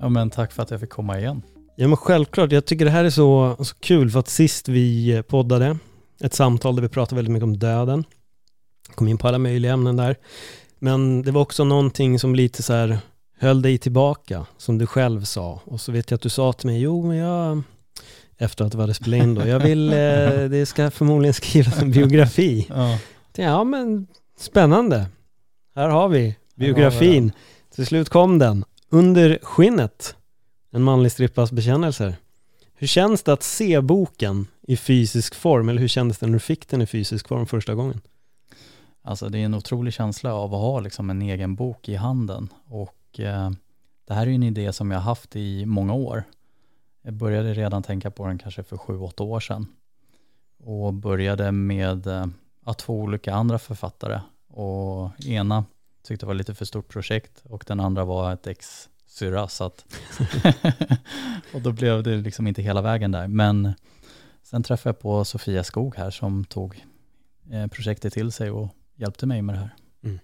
Ja men tack för att jag fick komma igen. Ja men självklart, jag tycker det här är så, så kul för att sist vi poddade, ett samtal där vi pratade väldigt mycket om döden, kom in på alla möjliga ämnen där, men det var också någonting som lite så här höll dig tillbaka, som du själv sa. Och så vet jag att du sa till mig, jo men jag, efter att vi hade spelat in då, jag vill, eh, det ska förmodligen skrivas en biografi. Ja, Ja men spännande. Här har vi biografin. Till slut kom den. Under skinnet. En manlig strippas bekännelser. Hur känns det att se boken i fysisk form? Eller hur kändes det när du fick den i fysisk form första gången? alltså det är en otrolig känsla av att ha liksom en egen bok i handen. Och eh, det här är ju en idé som jag haft i många år. Jag började redan tänka på den kanske för sju, åtta år sedan. Och började med eh, att två olika andra författare. Och ena tyckte det var lite för stort projekt och den andra var ett ex syrra så att och då blev det liksom inte hela vägen där. Men sen träffade jag på Sofia Skog här som tog eh, projektet till sig och hjälpte mig med det här. Mm.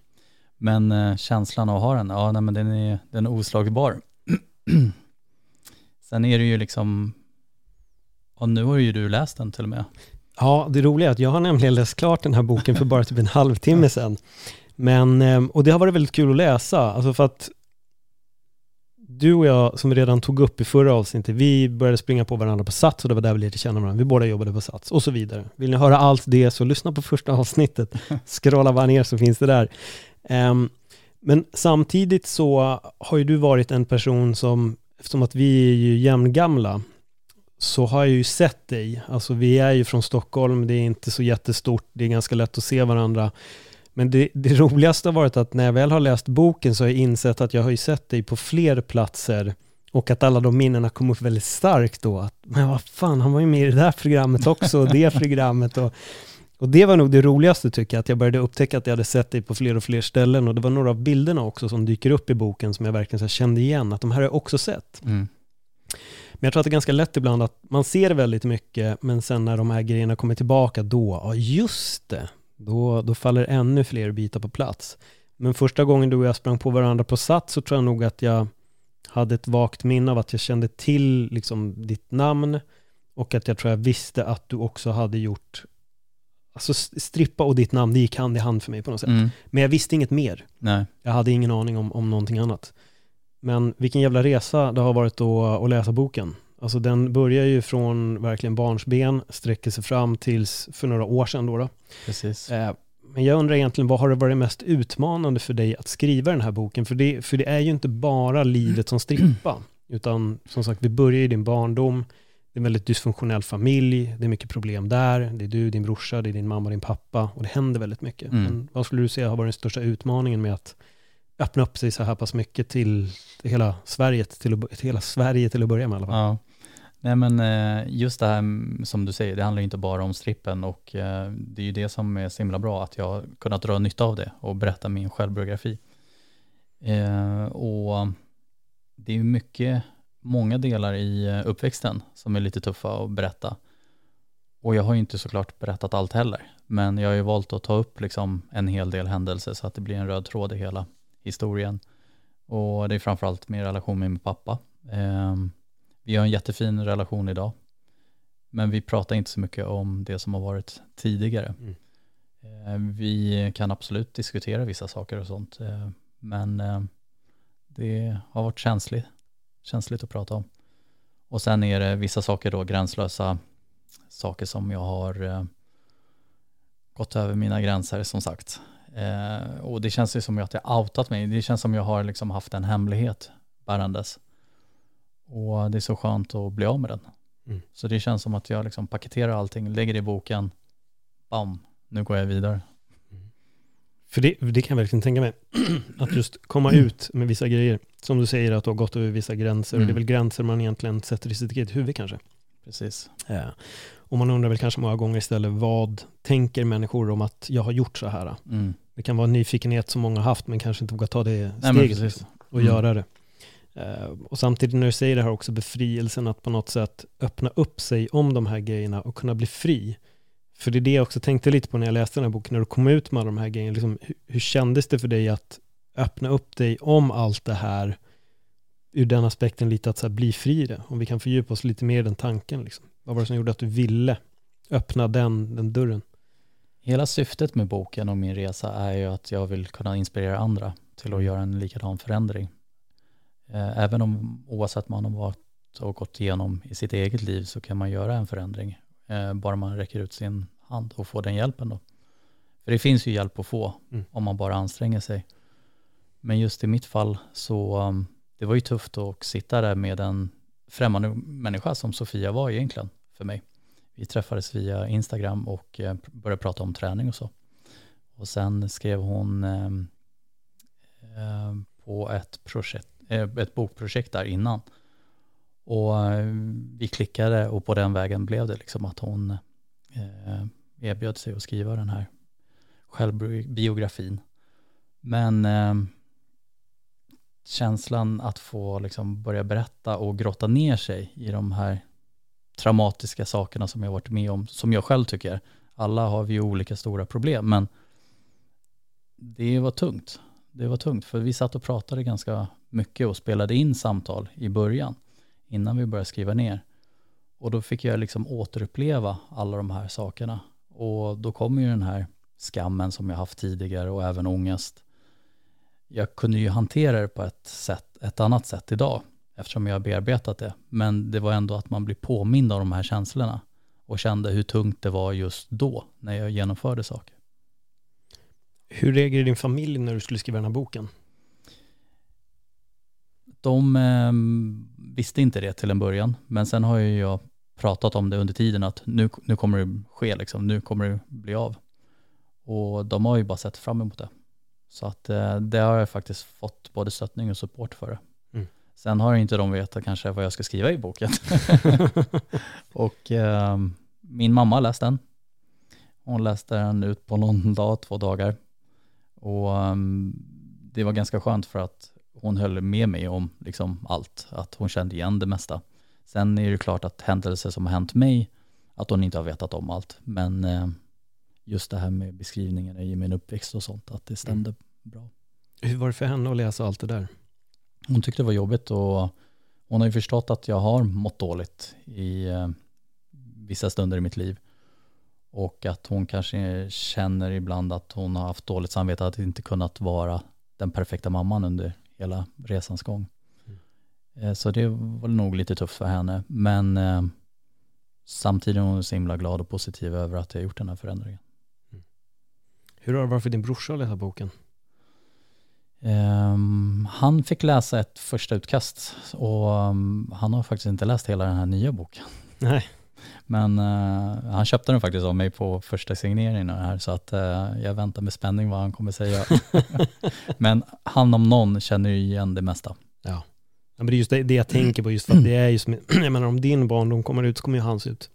Men eh, känslan av att ha den, ja nej, men den är, den är oslagbar. sen är det ju liksom, och nu har ju du läst den till och med. Ja, det roliga är att jag har nämligen läst klart den här boken för bara typ en halvtimme sedan. Men, eh, och det har varit väldigt kul att läsa, alltså för att du och jag, som vi redan tog upp i förra avsnittet, vi började springa på varandra på Sats och det var där vi lärde känna varandra. Vi båda jobbade på Sats och så vidare. Vill ni höra allt det så lyssna på första avsnittet. Scrolla bara ner så finns det där. Ehm, men samtidigt så har ju du varit en person som, eftersom att vi är ju jämngamla, så har jag ju sett dig. Alltså vi är ju från Stockholm, det är inte så jättestort, det är ganska lätt att se varandra. Men det, det roligaste har varit att när jag väl har läst boken så har jag insett att jag har ju sett dig på fler platser och att alla de minnena kom upp väldigt starkt då. Att, men vad fan, han var ju med i det där programmet också och det programmet. Och, och det var nog det roligaste tycker jag, att jag började upptäcka att jag hade sett dig på fler och fler ställen. Och det var några av bilderna också som dyker upp i boken som jag verkligen så kände igen, att de här har jag också sett. Mm. Men jag tror att det är ganska lätt ibland att man ser väldigt mycket, men sen när de här grejerna kommer tillbaka, då, ja just det, då, då faller ännu fler bitar på plats. Men första gången du och jag sprang på varandra på Sats så tror jag nog att jag hade ett vagt minne av att jag kände till liksom ditt namn och att jag tror jag visste att du också hade gjort, alltså strippa och ditt namn, det gick hand i hand för mig på något sätt. Mm. Men jag visste inget mer. Nej. Jag hade ingen aning om, om någonting annat. Men vilken jävla resa det har varit då att läsa boken. Alltså den börjar ju från verkligen barnsben, sträcker sig fram tills för några år sedan då. då. Precis. Eh, Men jag undrar egentligen, vad har det varit mest utmanande för dig att skriva den här boken? För det, för det är ju inte bara livet som strippa, utan som sagt, vi börjar i din barndom, det är en väldigt dysfunktionell familj, det är mycket problem där, det är du, din brorsa, det är din mamma, din pappa, och det händer väldigt mycket. Mm. Men vad skulle du säga har varit den största utmaningen med att öppna upp sig så här pass mycket till, till hela Sverige, till, till hela Sverige till att börja med i alla fall? Ja. Nej men eh, just det här som du säger, det handlar ju inte bara om strippen och eh, det är ju det som är så himla bra att jag har kunnat dra nytta av det och berätta min självbiografi. Eh, och det är ju mycket, många delar i uppväxten som är lite tuffa att berätta. Och jag har ju inte såklart berättat allt heller, men jag har ju valt att ta upp liksom en hel del händelser så att det blir en röd tråd i hela historien. Och det är framförallt min relation med min pappa. Ehm, vi har en jättefin relation idag. Men vi pratar inte så mycket om det som har varit tidigare. Mm. Eh, Vi kan absolut diskutera vissa saker och sånt. eh, Men eh, det har varit känsligt, känsligt att prata om. Och sen är det vissa saker då, gränslösa saker som jag har gått över mina gränser som sagt. Och det känns ju som att jag har outat mig. Det känns som jag har liksom haft en hemlighet bärandes. Och det är så skönt att bli av med den. Mm. Så det känns som att jag liksom paketerar allting, lägger det i boken, bam, nu går jag vidare. För det, det kan jag verkligen tänka mig. Att just komma ut med vissa grejer. Som du säger att du har gått över vissa gränser. Och det är Mm. väl gränser man egentligen sätter i sitt eget huvud kanske. Precis. Eh, och man undrar väl kanske många gånger istället vad tänker människor om att jag har gjort så här? Mm. Det kan vara en nyfikenhet som många har haft men kanske inte vågar ta det Nej, steget liksom, och Mm. göra det. Eh, och samtidigt när du säger det här också befrielsen att på något sätt öppna upp sig om de här grejerna och kunna bli fri. För det är det jag också tänkte lite på när jag läste den här boken, när du kom ut med alla de här grejerna. Liksom, hur, hur kändes det för dig att öppna upp dig om allt det här ur den aspekten lite att så här, bli fri i det? Om vi kan fördjupa oss lite mer i den tanken. Liksom. Vad var det som gjorde att du ville öppna den, den dörren? Hela syftet med boken och min resa är ju att jag vill kunna inspirera andra till att göra en likadan förändring. Eh, Även om oavsett man har varit och gått igenom i sitt eget liv så kan man göra en förändring. eh, Bara man räcker ut sin hand och får den hjälpen då. För det finns ju hjälp att få Mm. om man bara anstränger sig. Men just i mitt fall så um, det var ju tufft att sitta där med en främmande människa som Sofia var egentligen för mig. Vi träffades via Instagram och eh, började prata om träning och så. Och sen skrev hon eh, eh, på ett, projekt, Eh, ett bokprojekt där innan. Och eh, vi klickade och på den vägen blev det liksom att hon eh, erbjöd sig att skriva den här självbiografin. Men eh, känslan att få liksom börja berätta och grotta ner sig i de här traumatiska sakerna som jag varit med om, som jag själv tycker. Alla har vi ju olika stora problem, men det var tungt. Det var tungt, för vi satt och pratade ganska mycket och spelade in samtal i början, innan vi började skriva ner. Och då fick jag liksom återuppleva alla de här sakerna. Och då kommer ju den här skammen som jag haft tidigare och även ångest. Jag kunde ju hantera det på ett, sätt, ett annat sätt idag eftersom jag har bearbetat det. Men det var ändå att man blir påmind av de här känslorna och kände hur tungt det var just då när jag genomförde saker. Hur reagerade din familj när du skulle skriva den här boken? De eh, visste inte det till en början, men sen har ju jag pratat om det under tiden att nu, nu kommer det ske, liksom, nu kommer det bli av. Och de har ju bara sett fram emot det. Så att eh, det har jag faktiskt fått både stöttning och support för det. Mm. Sen har inte de vetat kanske vad jag ska skriva i boken. och eh, min mamma läste den. Hon läste den ut på någon dag, två dagar. Och um, det var ganska skönt för att hon höll med mig om liksom allt, att hon kände igen det mesta. Sen är det klart att händelser som har hänt mig, att hon inte har vetat om allt. Men eh, just det här med beskrivningen i min uppväxt och sånt, att det stämde bra. Hur var det för henne att läsa allt det där? Hon tyckte det var jobbigt och hon har ju förstått att jag har mått dåligt i eh, vissa stunder i mitt liv. Och att hon kanske känner ibland att hon har haft dåligt samvete att inte kunnat vara den perfekta mamman under hela resans gång. Eh, Så det var nog lite tufft för henne. Men eh, samtidigt är hon så himla glad och positiv över att jag gjort den här förändringen. Hur har det varit för din brorsa att läsa boken? Ehm, han fick läsa ett första utkast och um, han har faktiskt inte läst hela den här nya boken. Nej. Men eh, han köpte den faktiskt av mig på första signeringen här så att eh, jag väntar med spänning vad han kommer säga. Men han om någon känner ju igen det mesta. Ja. ja men det är just det, det jag tänker på, just för att det är just, med- jag menar om din barndom kommer ut så kommer ju hans ut.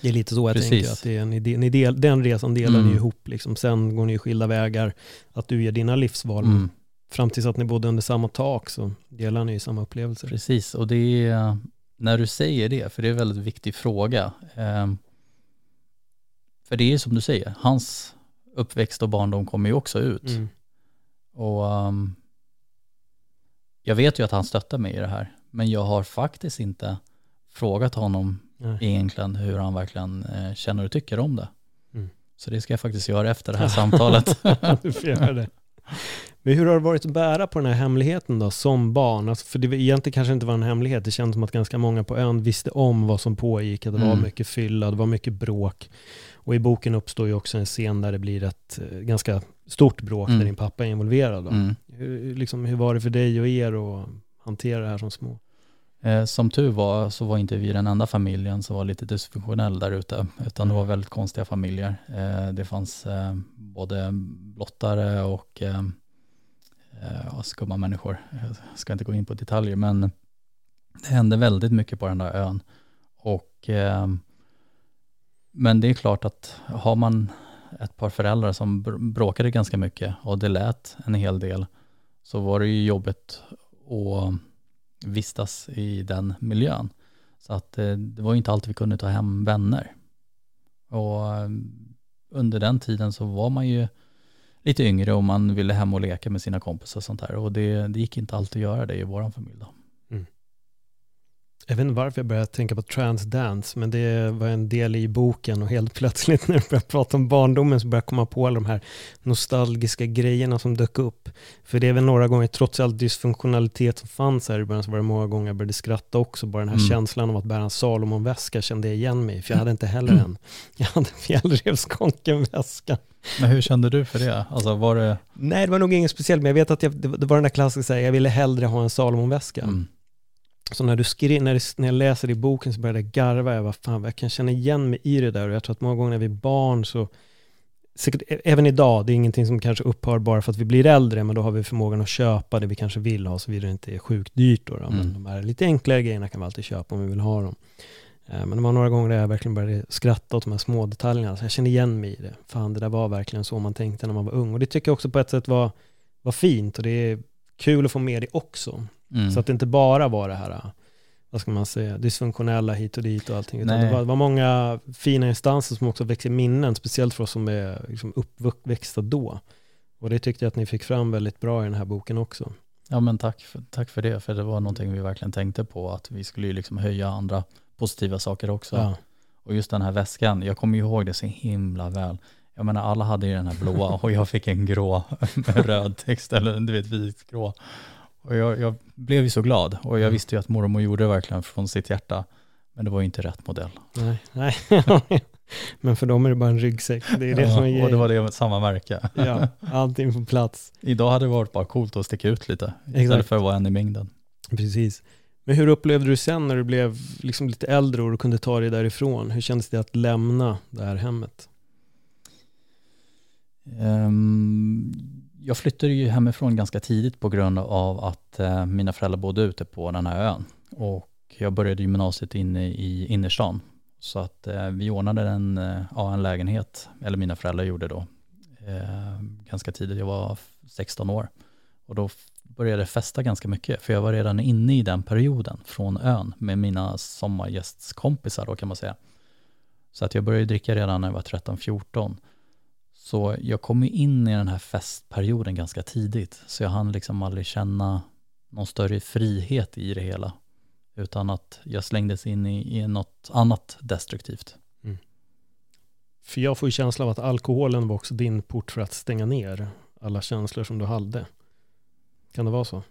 Det är lite så jag Precis. tänker, att det är en idé, ni del, den resan delar Mm. ni ihop liksom. Sen går ni ju skilda vägar, att du gör dina livsval, Mm, fram tills att ni bodde under samma tak så delar ni ju samma upplevelser. precis, och det är när du säger det, för det är en väldigt viktig fråga. Ehm, för det är som du säger, hans uppväxt och barndom kommer ju också ut. Mm. Och um, jag vet ju att han stöttar mig i det här, men jag har faktiskt inte frågat honom Nej. egentligen hur han verkligen eh, känner och tycker om det. Mm. Så det ska jag faktiskt göra efter det här samtalet. du får göra det. Men hur har det varit att bära på den här hemligheten då, som barn? Alltså, för det var egentligen kanske inte var en hemlighet. Det kändes som att ganska många på ön visste om vad som pågick, att det var Mm. mycket fylla, det var mycket bråk. Och i boken uppstår ju också en scen där det blir ett eh, ganska stort bråk Mm. där din pappa är involverad. Då. Mm. Hur, liksom, hur var det för dig och er att hantera det här som små? Eh, som tur var så var inte vi den enda familjen som var lite dysfunktionell där ute, utan det var väldigt konstiga familjer. Eh, det fanns eh, både blottare och eh, skumma människor. Jag ska inte gå in på detaljer, men det hände väldigt mycket på den där ön. Och, men det är klart att har man ett par föräldrar som bråkade ganska mycket och det lät en hel del, så var det ju jobbigt att vistas i den miljön. Så att eh, det var ju inte alltid vi kunde ta hem vänner. Och eh, under den tiden så var man ju lite yngre och man ville hem och leka med sina kompisar och sånt där. Och det, det gick inte alltid att göra det i vår familj då. Jag vet inte varför jag började tänka på transdance, men det var en del i boken och helt plötsligt när du började prata om barndomen så började jag komma på alla de här nostalgiska grejerna som dök upp. För det är väl några gånger, trots all dysfunktionalitet som fanns här i början, så var det många gånger jag började skratta också. Bara den här mm. känslan av att bära en Salomon-väska kände jag igen mig för jag hade inte heller en. Jag hade en fjällrevskonken-väska. Men hur kände du för det? Alltså var det... Nej, det var nog inget speciellt, men jag vet att jag, det var den där klassiska, jag ville hellre ha en Salomon-väska. Mm. Så när, du skrev, när, när jag läser i boken så började jag garva, jag, bara, fan, jag kan känna igen mig i det där och jag tror att många gånger när vi är barn så, säkert även idag, det är ingenting som kanske upphör bara för att vi blir äldre, men då har vi förmågan att köpa det vi kanske vill ha, så vidare det inte är sjukt dyrt då. då. Mm. Men de här lite enklare grejerna kan vi alltid köpa om vi vill ha dem. Eh, men det var några gånger där jag verkligen började skratta åt de här små detaljerna, så jag kände igen mig i det. Fan, det där var verkligen så man tänkte när man var ung. Och det tycker jag också på ett sätt var, var fint och det är kul att få med det också. Mm. Så att det inte bara var det här vad ska man säga, dysfunktionella hit och dit och allting. Utan det var, det var, många fina instanser som också växer minnen, speciellt för oss som är liksom uppväxta då. Och det tyckte jag att ni fick fram väldigt bra i den här boken också. Ja men tack för, tack för det, för det var någonting vi verkligen tänkte på, att vi skulle ju liksom höja andra positiva saker också. Ja. Och just den här väskan, jag kommer ihåg det så himla väl. Jag menar alla hade ju den här blåa och jag fick en grå med röd text, eller du vet vitgrå. Och jag, jag, blev ju så glad och jag mm. visste ju att mormor gjorde det verkligen från sitt hjärta. Men det var ju inte rätt modell. Nej, nej. men för dem är det bara en ryggsäck. Det är det ja, som är grejen. Och det var det samma märke. ja, allting på plats. Idag hade det varit bara coolt att sticka ut lite, istället Exakt. för att vara en i mängden. Precis. Men hur upplevde du sen när du blev liksom lite äldre och du kunde ta dig därifrån? Hur kändes det att lämna det här hemmet? Um, jag flyttade ju hemifrån ganska tidigt på grund av att eh, mina föräldrar bodde ute på den här ön. Och jag började gymnasiet inne i innerstan. Så att eh, vi ordnade en, eh, ja, en lägenhet, eller mina föräldrar gjorde då, eh, ganska tidigt. Jag var 16 år. Och då började jag festa ganska mycket, för jag var redan inne i den perioden från ön med mina sommargästskompisar då kan man säga. Så att jag började dricka redan när jag var 13-14. Så jag kom in i den här festperioden ganska tidigt, så jag hann liksom aldrig känna någon större frihet i det hela, utan att jag slängdes in i, i något annat destruktivt. Mm. För jag får ju känslan av att alkoholen var också din port för att stänga ner alla känslor som du hade. Kan det vara så?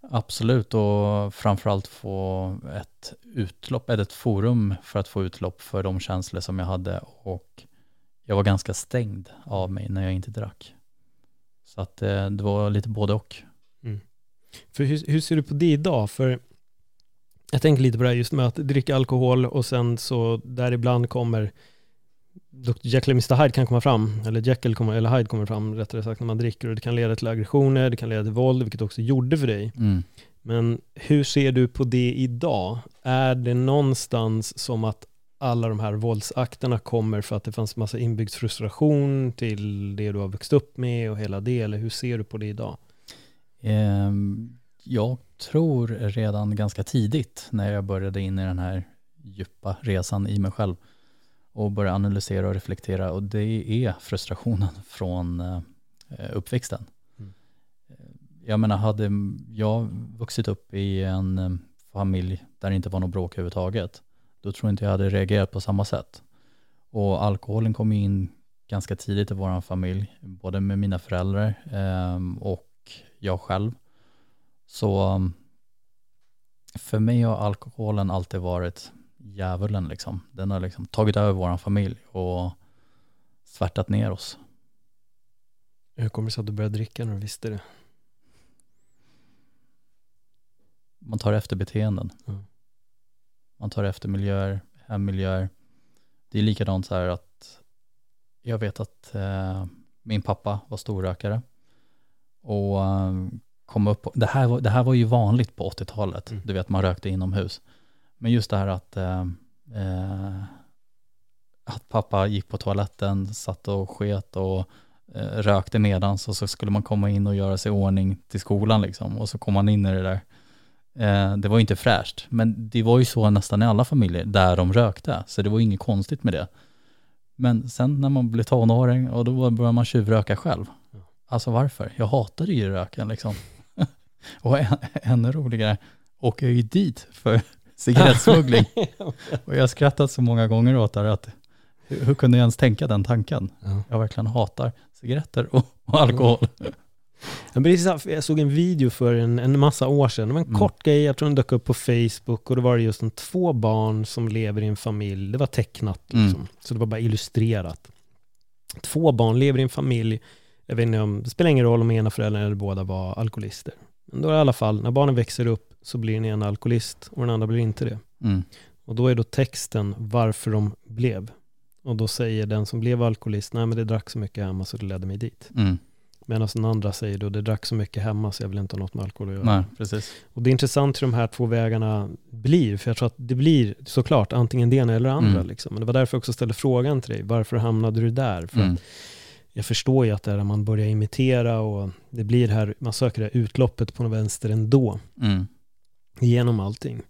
Absolut, och framförallt få ett utlopp, ett forum för att få utlopp för de känslor som jag hade och jag var ganska stängd av mig när jag inte drack. Så att eh, det var lite både och. Mm. För hur, hur, ser du på det idag? För jag tänker lite på det här just med att dricka alkohol och sen så där ibland kommer Dr. Jekyll och Mr. Hyde kan komma fram, eller Jekyll kommer, eller Hyde kommer fram rättare sagt när man dricker och det kan leda till aggressioner, det kan leda till våld, vilket också gjorde för dig. Mm. Men hur ser du på det idag? Är det någonstans som att alla de här våldsakterna kommer för att det fanns massa inbyggd frustration till det du har växt upp med och hela det, eller hur ser du på det idag? Um, jag tror redan ganska tidigt när jag började in i den här djupa resan i mig själv och började analysera och reflektera och det är frustrationen från uh, uppväxten. Mm. Jag menar, hade jag vuxit upp i en um, familj där det inte var något bråk överhuvudtaget då tror jag inte jag hade reagerat på samma sätt. Och alkoholen kom in ganska tidigt i vår familj, både med mina föräldrar eh, och jag själv. Så um, för mig har alkoholen alltid varit djävulen liksom. Den har liksom tagit över vår familj och svärtat ner oss. Hur kommer det sig att du började dricka när du visste det? Man tar efter beteenden. Mm. Man tar efter miljöer, hemmiljöer. Det är likadant så här att jag vet att eh, min pappa var storrökare och eh, kom upp, det här, var, det här var ju vanligt på 80-talet, Mm. du vet man rökte inomhus. Men just det här att, eh, eh, att pappa gick på toaletten, satt och sket och eh, rökte medans och så skulle man komma in och göra sig i ordning till skolan liksom och så kom man in i det där. Eh, det var ju inte fräscht, men det var ju så nästan i alla familjer där de rökte, så det var inget konstigt med det. Men sen när man blev tonåring och då började man tjuvröka själv. Alltså varför? Jag hatade ju röken liksom. och än, ännu roligare, åker jag ju dit för cigarettsmuggling. och jag har skrattat så många gånger åt det att hur, hur kunde jag ens tänka den tanken? Ja. Jag verkligen hatar cigaretter och, och alkohol. Jag såg en video för en, en massa år sedan. Det var en Mm. kort grej, jag tror den dök upp på Facebook och då var det just en två barn som lever i en familj. Det var tecknat Mm. liksom. Så det var bara illustrerat. Två barn lever i en familj. Jag vet inte om, det spelar ingen roll om ena föräldern eller båda var alkoholister. Men då är det i alla fall, när barnen växer upp så blir den ena alkoholist och den andra blir inte det. Mm. Och då är då texten varför de blev. Och då säger den som blev alkoholist, nej men det drack så mycket hemma så det ledde mig dit. Mm. Medan den andra säger då, det drack så mycket hemma så jag vill inte ha något med alkohol att göra. Nej, precis. Och det är intressant hur de här två vägarna blir, för jag tror att det blir såklart antingen det ena eller det andra. Mm. Liksom. Men det var därför jag också ställde frågan till dig, varför hamnade du där? För Mm. jag förstår ju att det är när man börjar imitera och det blir här, man söker det här utloppet på något vänster ändå, Mm. genom allting.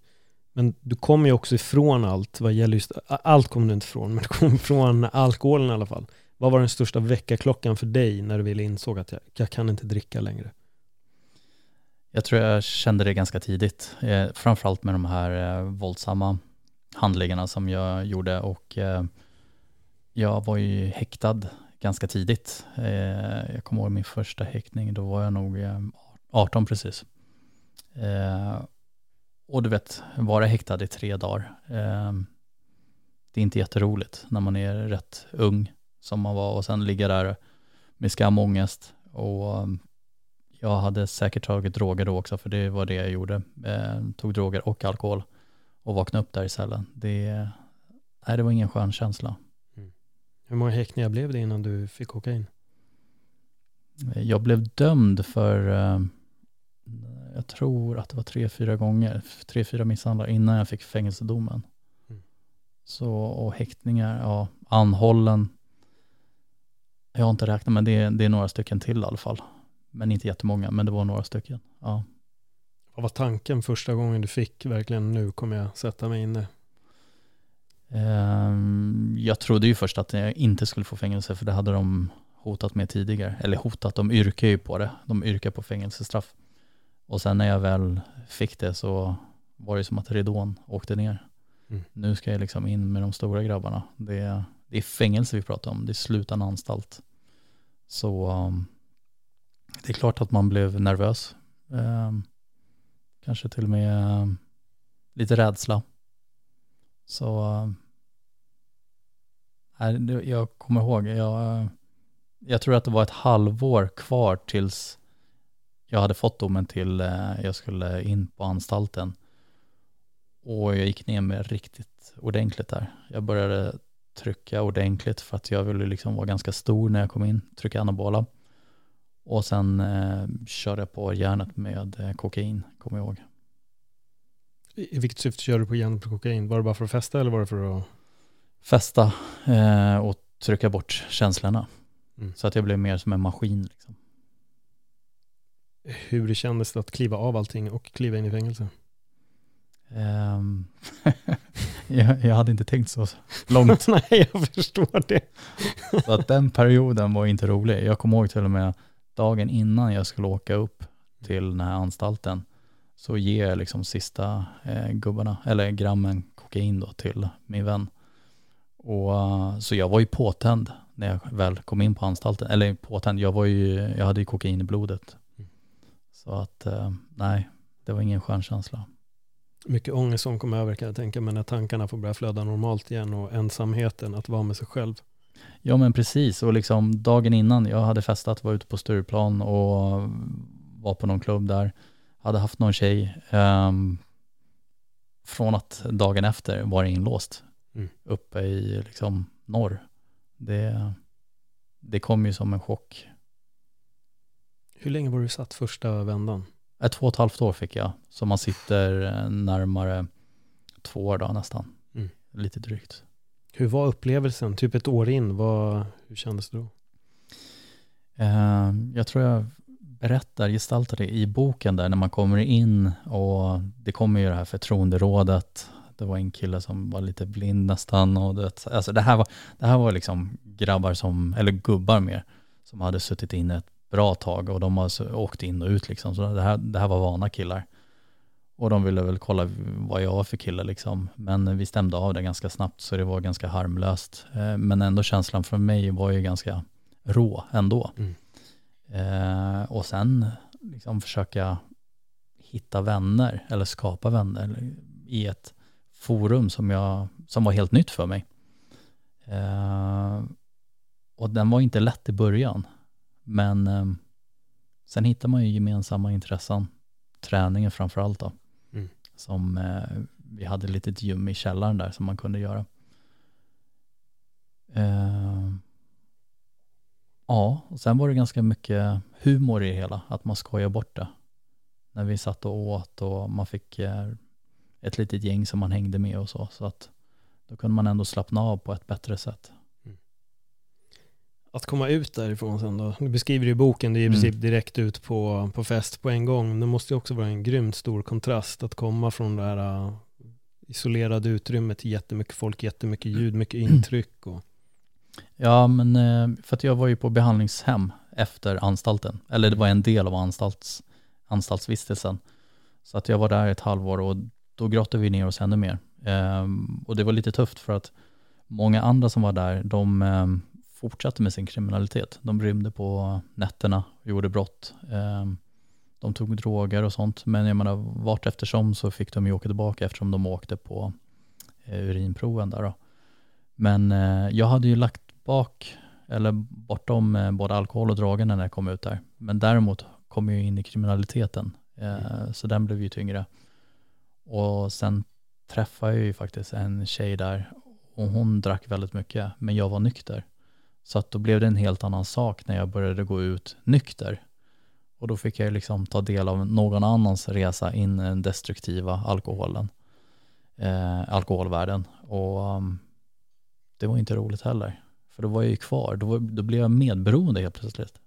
Men du kommer ju också ifrån allt, vad gäller just, allt kommer du inte ifrån, men du kommer ifrån alkoholen i alla fall. Vad var den största väckarklockan för dig när du ville insåg att jag, jag kan inte dricka längre? Jag tror jag kände det ganska tidigt, eh, framförallt med de här eh, våldsamma handlingarna som jag gjorde och eh, jag var ju häktad ganska tidigt. Eh, jag kommer ihåg min första häktning, då var jag nog eh, 18 precis. Eh, och du vet, vara häktad i tre dagar, eh, det är inte jätteroligt när man är rätt ung som man var och sen ligga där med skam och ångest och eh, jag hade säkert tagit droger då också, för det var det jag gjorde. Eh, tog droger och alkohol och vaknade upp där i cellen. Det, nej, det var ingen skön känsla. Hur många häktningar blev det innan du fick kokain? Eh, Jag blev dömd för, eh, jag tror att det var tre, fyra gånger, tre, fyra misshandlar innan jag fick fängelsedomen. Mm. Så, och häktningar, ja, anhållen. Jag har inte räknat, men det, är- det är några stycken till i alla fall. Men inte jättemånga, men det var några stycken. Ja. Vad var tanken första gången du fick verkligen nu kommer jag sätta mig inne? Ehm, Jag trodde ju först att jag inte skulle få fängelse för det hade de hotat med tidigare. Eller hotat, de yrkar ju på det. De yrkar på fängelsestraff. Och sen när jag väl fick det så var det som att ridån åkte ner. Mm. Nu ska jag liksom in med de stora grabbarna. Det är, det är fängelse vi pratar om, det är sluten anstalt. Så um, det är klart att man blev nervös. Um, kanske till och med um, lite rädsla. Så um, jag kommer ihåg, jag, uh, jag tror att det var ett halvår kvar tills jag hade fått domen till uh, jag skulle in på anstalten. Och jag gick ner mig riktigt ordentligt där. Jag började trycka ordentligt för att jag ville liksom vara ganska stor när jag kom in, trycka anabola. Och sen eh, körde jag på järnet med eh, kokain, kommer jag ihåg. I vilket syfte körde du på järnet på kokain? Var det bara för att festa eller var det för att... Festa eh, och trycka bort känslorna. Mm. Så att jag blev mer som en maskin. Liksom. Hur det kändes att kliva av allting och kliva in i fängelse? Ehm, jag, jag hade inte tänkt så långt. Nej, jag förstår det. Så att den perioden var inte rolig. Jag kommer ihåg till och med dagen innan jag skulle åka upp till den här anstalten så ger jag liksom sista eh, gubbarna, eller grammen kokain då till min vän. Och eh, så jag var ju påtänd när jag väl kom in på anstalten. Eller påtänd, jag var ju, jag hade ju kokain i blodet. Mm. Så att eh, nej, det var ingen skön känsla. Mycket ångest som kom över kan jag tänka mig när tankarna får börja flöda normalt igen och ensamheten att vara med sig själv. Ja men precis, och liksom dagen innan jag hade festat, var ute på Stureplan och var på någon klubb där, hade haft någon tjej. ehm, från att dagen efter var inlåst Mm. uppe i liksom norr. Det, det kom ju som en chock. Hur länge var du satt första vändan? Ett två och ett halvt år fick jag, så man sitter eh, närmare två år då nästan. Mm. Lite drygt. Hur var upplevelsen? Typ ett år in, vad, hur kändes det då? Eh, jag tror jag berättar, gestaltar det i boken där när man kommer in och det kommer ju det här förtroenderådet. Det var en kille som var lite blind nästan och det, alltså det, här var, det här var liksom grabbar som, eller gubbar mer, som hade suttit inne ett bra tag och de har åkt in och ut liksom. Så det här, det här var vana killar. Och de ville väl kolla vad jag var för kille liksom. Men vi stämde av det ganska snabbt så det var ganska harmlöst. Eh, Men ändå känslan för mig var ju ganska rå ändå. Mm. Eh, och sen liksom försöka hitta vänner eller skapa vänner i ett forum som, jag, som var helt nytt för mig. Eh, och den var inte lätt i början. Men eh, sen hittar man ju gemensamma intressen. Träningen framför allt då. Mm. Som eh, vi hade ett litet gym i källaren där som man kunde göra. Eh, ja, och sen var det ganska mycket humor i det hela. Att man skojar bort det. När vi satt och åt och man fick eh, ett litet gäng som man hängde med och så. Så att då kunde man ändå slappna av på ett bättre sätt. Att komma ut därifrån sen då? Du beskriver i boken, det är i Mm. princip direkt ut på, på fest på en gång. Det måste ju också vara en grymt stor kontrast att komma från det här uh, isolerade utrymmet till jättemycket folk, jättemycket ljud, mycket intryck och Ja, men eh, för att jag var ju på behandlingshem efter anstalten. Eller det var en del av anstalts, anstaltsvistelsen. Så att jag var där ett halvår och då grottade vi ner oss ännu mer. Ehm, och det var lite tufft för att många andra som var där, de ehm, fortsatte med sin kriminalitet. De rymde på nätterna och gjorde brott. Ehm, de tog droger och sånt. Men jag menar, vart eftersom så fick de ju åka tillbaka eftersom de åkte på eh, urinproven där då. Men eh, jag hade ju lagt bak, eller bortom eh, både alkohol och drogerna när jag kom ut där. Men däremot kom jag in i kriminaliteten. Eh, så den blev ju tyngre. Och sen träffade jag ju faktiskt en tjej där och hon drack väldigt mycket, men jag var nykter. Så att då blev det en helt annan sak när jag började gå ut nykter. Och då fick jag liksom ta del av någon annans resa in i den destruktiva alkoholen, eh, alkoholvärlden. Och um, det var inte roligt heller. För då var jag ju kvar, då, var, då blev jag medberoende helt plötsligt.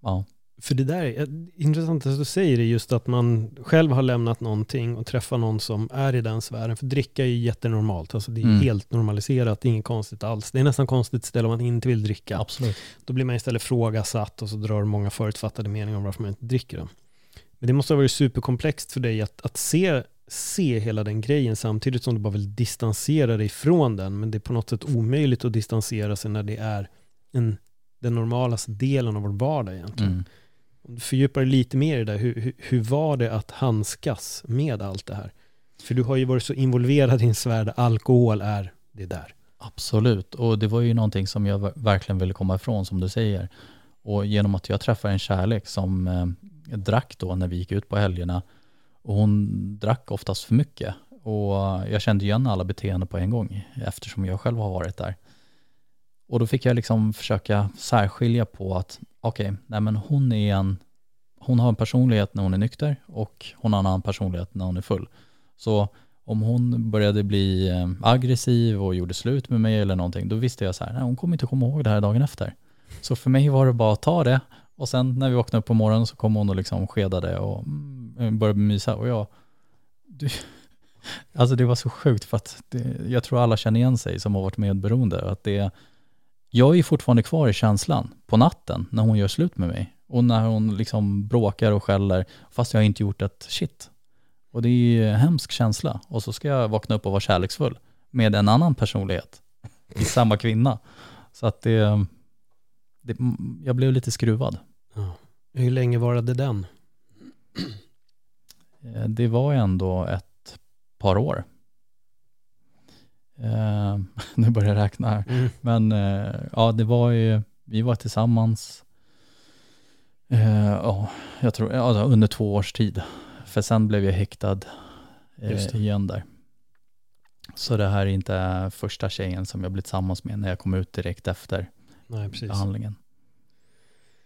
Ja, För det där är intressant att du säger det just att man själv har lämnat någonting och träffar någon som är i den sfären. För dricka är ju jättenormalt, alltså det är Mm. helt normaliserat, det är inget konstigt alls. Det är nästan konstigt ställe om man inte vill dricka. absolut. Då blir man istället frågasatt och så drar många förutfattade meningar om varför man inte dricker den. Men det måste ha varit superkomplext för dig att, att se, se hela den grejen samtidigt som du bara vill distansera dig från den. Men det är på något sätt omöjligt att distansera sig när det är en, den normalaste delen av vår vardag egentligen. Mm. Om du fördjupar dig lite mer i det, hur, hur, hur var det att handskas med allt det här? För du har ju varit så involverad i en svärd där alkohol är det där. Absolut, och det var ju någonting som jag verkligen ville komma ifrån som du säger. Och genom att jag träffade en kärlek som eh, drack då när vi gick ut på helgerna och hon drack oftast för mycket. Och jag kände igen alla beteenden på en gång eftersom jag själv har varit där. Och då fick jag liksom försöka särskilja på att okej, nej men hon är en, hon har en personlighet när hon är nykter och hon har en annan personlighet när hon är full. Så om hon började bli eh, aggressiv och gjorde slut med mig eller någonting, då visste jag så här, nej hon kommer inte komma ihåg det här dagen efter. Så för mig var det bara att ta det och sen när vi vaknade upp på morgonen så kom hon och liksom skedade och mm, började mysa och jag, du, alltså det var så sjukt för att det, jag tror alla känner igen sig som har varit medberoende, att det, jag är fortfarande kvar i känslan på natten när hon gör slut med mig och när hon liksom bråkar och skäller fast jag har inte gjort ett shit. Och det är ju en hemsk känsla. Och så ska jag vakna upp och vara kärleksfull med en annan personlighet i samma kvinna. Så att det, det jag blev lite skruvad. Ja. Hur länge varade den? Eh, Det var ändå ett par år. Eh, nu börjar jag räkna här. Mm. Men eh, ja, det var ju, vi var tillsammans, eh, ja, jag tror, ja, under två års tid. För sen blev jag häktad eh, igen där. Så det här är inte första tjejen som jag blivit tillsammans med när jag kom ut direkt efter Nej, precis. behandlingen.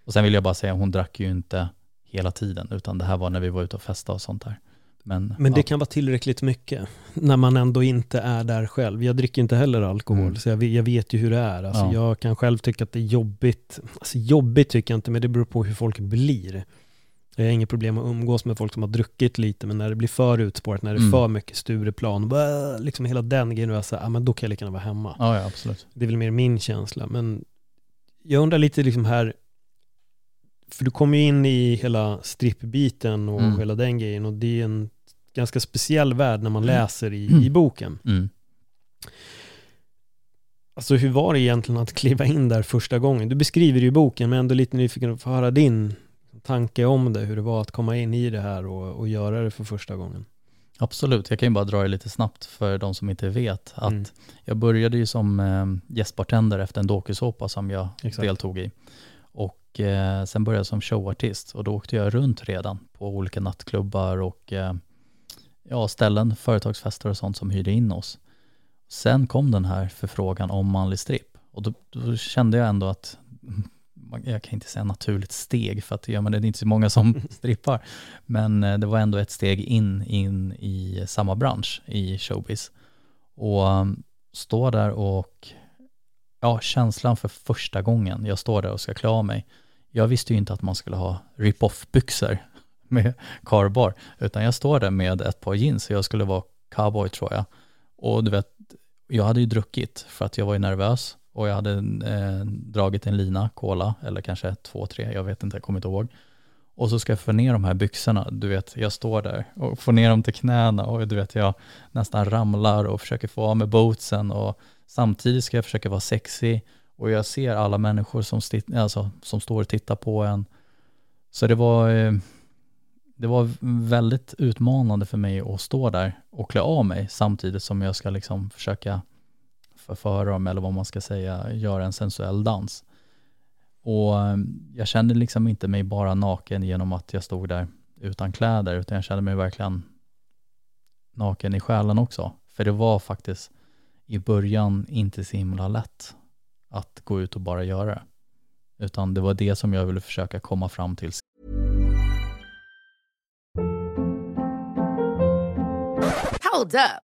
Och sen vill jag bara säga, hon drack ju inte hela tiden, utan det här var när vi var ute och festade och sånt där. Men, Men det ja, kan vara tillräckligt mycket när man ändå inte är där själv. Jag dricker inte heller alkohol, Mm. så jag vet, jag vet ju hur det är. Alltså, Ja. Jag kan själv tycka att det är jobbigt. Alltså, jobbigt tycker jag inte, men det beror på hur folk blir. Jag har inget problem att umgås med folk som har druckit lite, men när det blir för utspårat, när det är Mm. för mycket Stureplan, liksom hela den grejen, jag säger, ah, men då kan jag lika gärna vara hemma. ja, ja, absolut. Det är väl mer min känsla, men jag undrar lite liksom här, för du kommer ju in i hela strippbiten och Mm. hela den grejen och det är en ganska speciell värld när man Mm. läser i, Mm. i boken. Mm. Alltså hur var det egentligen att kliva in där första gången? Du beskriver i boken, men ändå lite nyfiken att få höra din tanke om det, hur det var att komma in i det här och, och göra det för första gången. Absolut, jag kan ju bara dra det lite snabbt för de som inte vet. Att Mm. Jag började ju som eh, gästbartender efter en dokusåpa som jag Exakt. deltog i. Och eh, sen började jag som showartist och då åkte jag runt redan på olika nattklubbar och eh, ja, ställen, företagsfester och sånt som hyrde in oss. Sen kom den här förfrågan om manlig stripp och då, då kände jag ändå att jag kan inte säga naturligt steg för att ja, men det är inte så många som strippar. Men eh, det var ändå ett steg in, in i samma bransch i showbiz. Och um, stå där och ja, känslan för första gången jag står där och ska klä av mig. Jag visste ju inte att man skulle ha rip-off-byxor med carbar, utan jag står där med ett par jeans och jag skulle vara cowboy tror jag. Och du vet, jag hade ju druckit för att jag var ju nervös och jag hade eh, dragit en lina, cola, eller kanske två, tre, jag vet inte, jag kommer inte ihåg. Och så ska jag få ner de här byxorna, du vet, jag står där och får ner dem till knäna och du vet, jag nästan ramlar och försöker få av mig bootsen och samtidigt ska jag försöka vara sexy och jag ser alla människor som, sti- alltså, som står och tittar på en. Så det var, eh, det var väldigt utmanande för mig att stå där och klä av mig samtidigt som jag ska liksom försöka förföra dem eller vad man ska säga, göra en sensuell dans. Och ehm, jag kände liksom inte mig bara naken genom att jag stod där utan kläder, utan jag kände mig verkligen naken i själen också. För det var faktiskt i början inte så himla lätt att gå ut och bara göra det. Utan det var det som jag ville försöka komma fram till Hold up.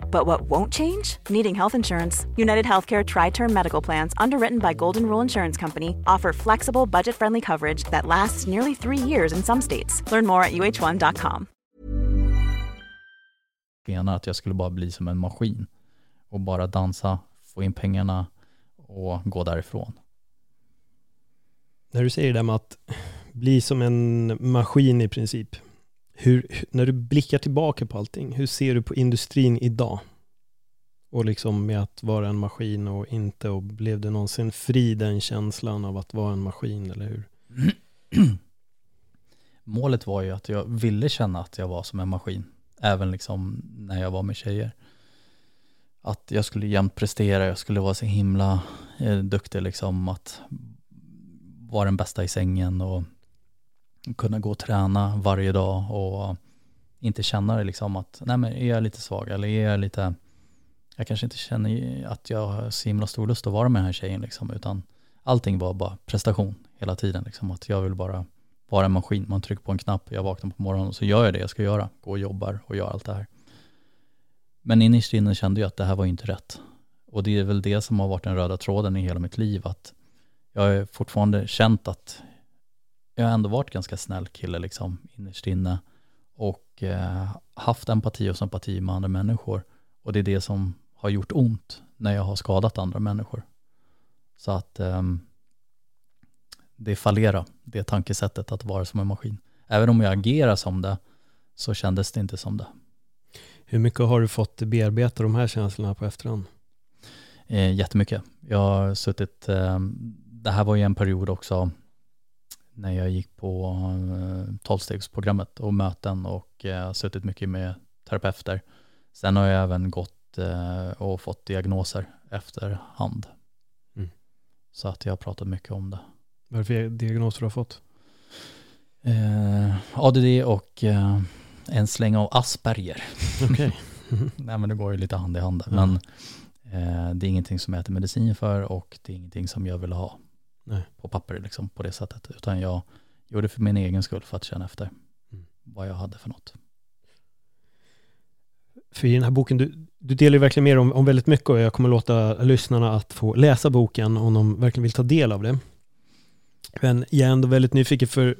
But what won't change? Needing health insurance. United Healthcare Tri Term Medical Plans, underwritten by Golden Rule Insurance Company, offer flexible, budget friendly coverage that lasts nearly three years in some states. Learn more at uh1.com. menar att jag skulle bara bli som en maskin och bara dansa, få in pengarna och gå därifrån. När du säger det där med att bli som en maskin i princip, hur, när du blickar tillbaka på allting, hur ser du på industrin idag? Och liksom med att vara en maskin och inte, och blev du någonsin fri den känslan av att vara en maskin, eller hur? Målet var ju att jag ville känna att jag var som en maskin, även liksom när jag var med tjejer. Att jag skulle jämt prestera, jag skulle vara så himla eh, duktig liksom att vara den bästa i sängen och kunna gå och träna varje dag och inte känna det liksom att, nej men är jag lite svag eller är jag lite, jag kanske inte känner att jag har så himla stor lust att vara med den här tjejen liksom, utan allting var bara prestation hela tiden liksom, att jag vill bara vara en maskin, man trycker på en knapp, jag vaknar på morgonen och så gör jag det jag ska göra, går och jobbar och gör allt det här. Men innerst inne kände jag att det här var inte rätt. Och det är väl det som har varit den röda tråden i hela mitt liv, att jag har fortfarande känt att jag har ändå varit ganska snäll kille liksom innerst inne och eh, haft empati och sympati med andra människor. Och det är det som har gjort ont när jag har skadat andra människor. Så att ehm, det fallera, det tankesättet att vara som en maskin. Även om jag agerar som det, så kändes det inte som det. Hur mycket har du fått bearbeta de här känslorna på efterhand? Eh, jättemycket. Jag har suttit, eh, det här var ju en period också när jag gick på eh, tolvstegsprogrammet och möten och eh, suttit mycket med terapeuter. Sen har jag även gått eh, och fått diagnoser efterhand. Mm. Så att jag har pratat mycket om det. Vad är det för diagnoser du har fått? Eh, ADD och eh, en släng av Asperger. Okej. Nej men det går ju lite hand i hand. Ja. Men eh, det är ingenting som jag äter medicin för och det är ingenting som jag vill ha Nej. på papper liksom på det sättet. Utan jag gjorde det för min egen skull för att känna efter Mm. vad jag hade för något. För i den här boken, du, du delar ju verkligen dig om, om väldigt mycket och jag kommer låta lyssnarna att få läsa boken om de verkligen vill ta del av det. Men jag är ändå väldigt nyfiken för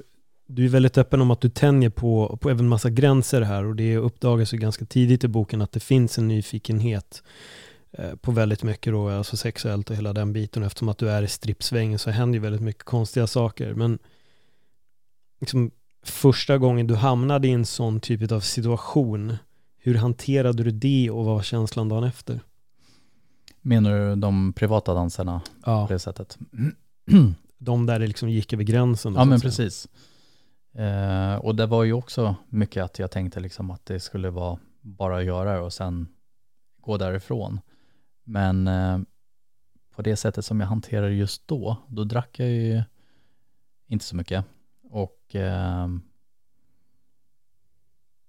du är väldigt öppen om att du tänjer på, på även massa gränser här och det uppdagas ju ganska tidigt i boken att det finns en nyfikenhet på väldigt mycket då, alltså sexuellt och hela den biten. Eftersom att du är i strippsvängen så händer ju väldigt mycket konstiga saker. Men liksom, första gången du hamnade i en sån typ av situation, hur hanterade du det och vad var känslan dagen efter? Menar du de privata danserna Ja, på det sättet? de där det liksom gick över gränsen. Ja men säga. precis. Eh, och det var ju också mycket att jag tänkte liksom att det skulle vara bara att göra och sen gå därifrån. Men eh, på det sättet som jag hanterade just då, då drack jag ju inte så mycket. Och eh,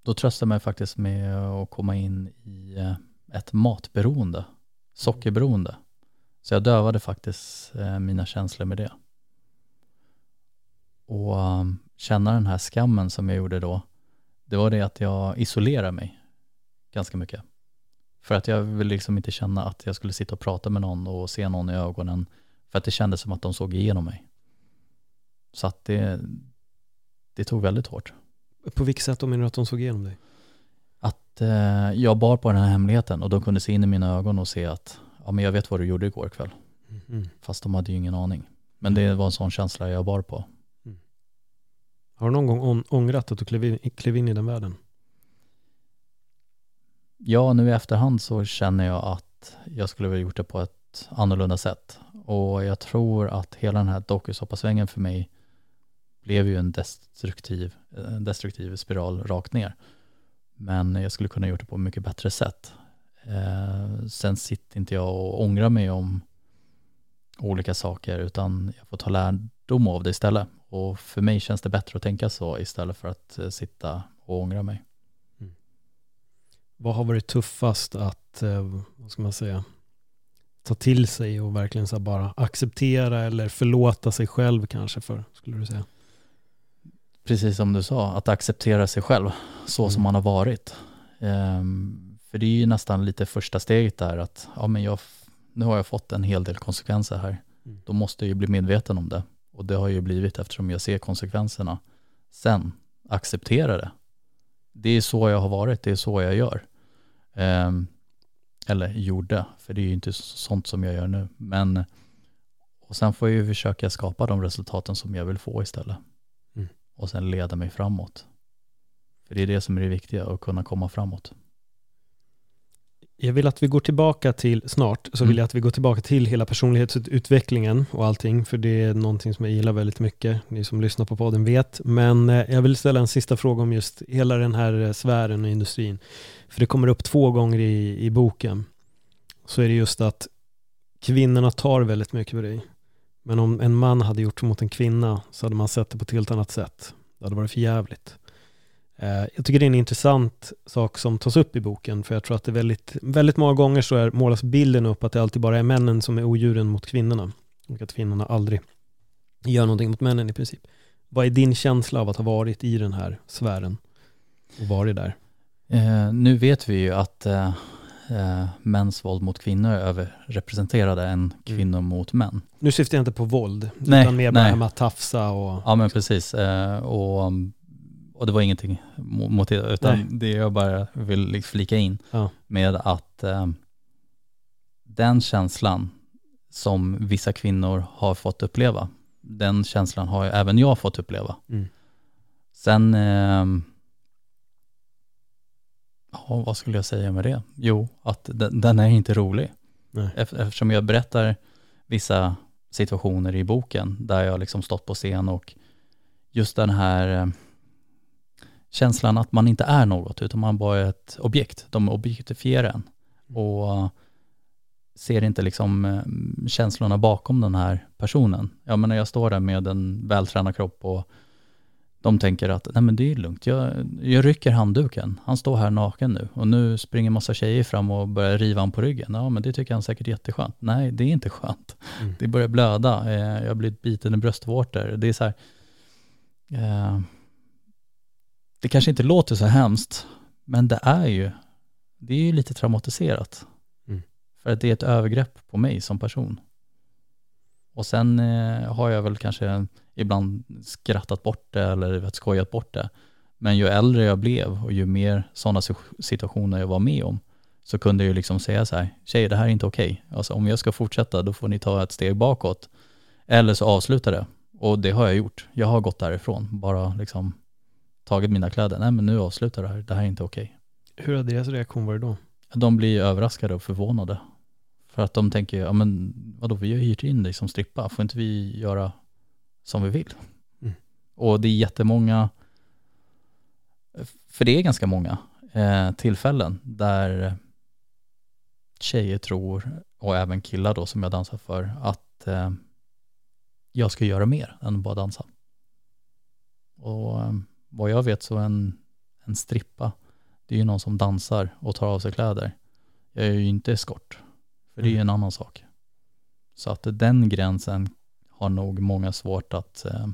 då tröstade jag mig faktiskt med att komma in i eh, ett matberoende, sockerberoende. Så jag dövade faktiskt mina känslor med det. Och känna den här skammen som jag gjorde då, det var det att jag isolerade mig ganska mycket. För att jag ville liksom inte känna att jag skulle sitta och prata med någon och se någon i ögonen. För att det kändes som att de såg igenom mig. Så att det, det tog väldigt hårt. På vilket sätt menar du att de såg igenom dig? Att eh, jag bar på den här hemligheten och de kunde se in i mina ögon och se att ja, men jag vet vad du gjorde igår kväll. Mhm. Fast de hade ju ingen aning. Men det var en sån känsla jag bar på. Har du någon gång ång- ångrat att du klev in, klev in i den världen? Ja, nu i efterhand så känner jag att jag skulle ha gjort det på ett annorlunda sätt. Och jag tror att hela den här dokusåpasvängen för mig blev ju en destruktiv, en destruktiv spiral rakt ner. Men jag skulle kunna gjort det på ett mycket bättre sätt. Eh, sen sitter inte jag och ångrar mig om olika saker utan jag får ta lärdom av det istället. Och för mig känns det bättre att tänka så istället för att eh, sitta och ångra mig. Vad har varit tuffast att, eh, vad ska man säga, ta till sig och verkligen så bara acceptera eller förlåta sig själv kanske för, skulle du säga? precis som du sa, att acceptera sig själv så som Mm. man har varit. Ehm, för det är ju nästan lite första steget där att ja, men jag, nu har jag fått en hel del konsekvenser här. Mm. Då måste jag ju bli medveten om det. Och det har jag ju blivit eftersom jag ser konsekvenserna. Sen acceptera det. Det är så jag har varit, det är så jag gör. Ehm, eller gjorde, för det är ju inte så- sånt som jag gör nu. Men och sen får jag ju försöka skapa de resultaten som jag vill få istället Mm. och sen leda mig framåt. För det är det som är det viktiga, att kunna komma framåt. Jag vill att vi går tillbaka till, snart, så Mm. vill jag att vi går tillbaka till hela personlighetsutvecklingen och allting, för det är någonting som jag gillar väldigt mycket, ni som lyssnar på podden vet. Men eh, jag vill ställa en sista fråga om just hela den här eh, sfären och industrin. För det kommer upp två gånger i, i boken. Så är det just att kvinnorna tar väldigt mycket på dig. Men om en man hade gjort mot en kvinna så hade man sett det på ett helt annat sätt. Det hade varit för jävligt. Eh, Jag tycker det är en intressant sak som tas upp i boken, för jag tror att det väldigt, väldigt många gånger så är, målas bilden upp att det alltid bara är männen som är odjuren mot kvinnorna. Och att kvinnorna aldrig gör någonting mot männen i princip. Vad är din känsla av att ha varit i den här sfären och varit där? Eh, nu vet vi ju att eh, eh, mäns våld mot kvinnor är överrepresenterade än kvinnor mot män. Nu syftar jag inte på våld, Nej, utan mer bara nej. här med att tafsa och... Ja men precis. Eh, och, och det var ingenting mo- mot det, utan Nej. det jag bara vill flika in Ja. med att eh, den känslan som vissa kvinnor har fått uppleva, den känslan har även jag fått uppleva. Mm. Sen, eh, Ja, vad skulle jag säga med det? Jo, att den, den är inte rolig. Nej. Ef- Eftersom jag berättar vissa situationer i boken där jag liksom stått på scen och just den här eh, känslan att man inte är något utan man bara är ett objekt. De objektifierar en och eh, ser inte liksom eh, känslorna bakom den här personen. Ja men när jag står där med en vältränad kropp och de tänker att nej men det är lugnt, jag, jag rycker handduken, han står här naken nu och nu springer massa tjejer fram och börjar riva honom på ryggen. Ja men det tycker han säkert är jätteskönt. Nej det är inte skönt. Mm. Det börjar blöda, eh, jag har blivit biten i bröstvårtor. Det är så här, eh, det kanske inte låter så hemskt, men det är ju, det är ju lite traumatiserat. Mm. För att det är ett övergrepp på mig som person. Och sen eh, har jag väl kanske ibland skrattat bort det eller skojat bort det. Men ju äldre jag blev och ju mer sådana situationer jag var med om så kunde jag ju liksom säga så här, tjejer det här är inte okej. Alltså om jag ska fortsätta då får ni ta ett steg bakåt. Eller så avsluta det. Och det har jag gjort. Jag har gått därifrån, bara liksom tagit mina kläder. Nej men nu avslutar det här, det här är inte okej. Hur har deras reaktion varit då? De blir överraskade och förvånade. För att de tänker, ja men vadå, vi har hyrt in dig som strippa, får inte vi göra som vi vill? Mm. Och det är jättemånga, för det är ganska många eh, tillfällen där tjejer tror, och även killar då som jag dansar för, att eh, jag ska göra mer än bara dansa. Och eh, vad jag vet så en, en strippa, det är ju någon som dansar och tar av sig kläder. Jag är ju inte eskort, för det är ju en annan sak. Så att den gränsen har nog många svårt att eh,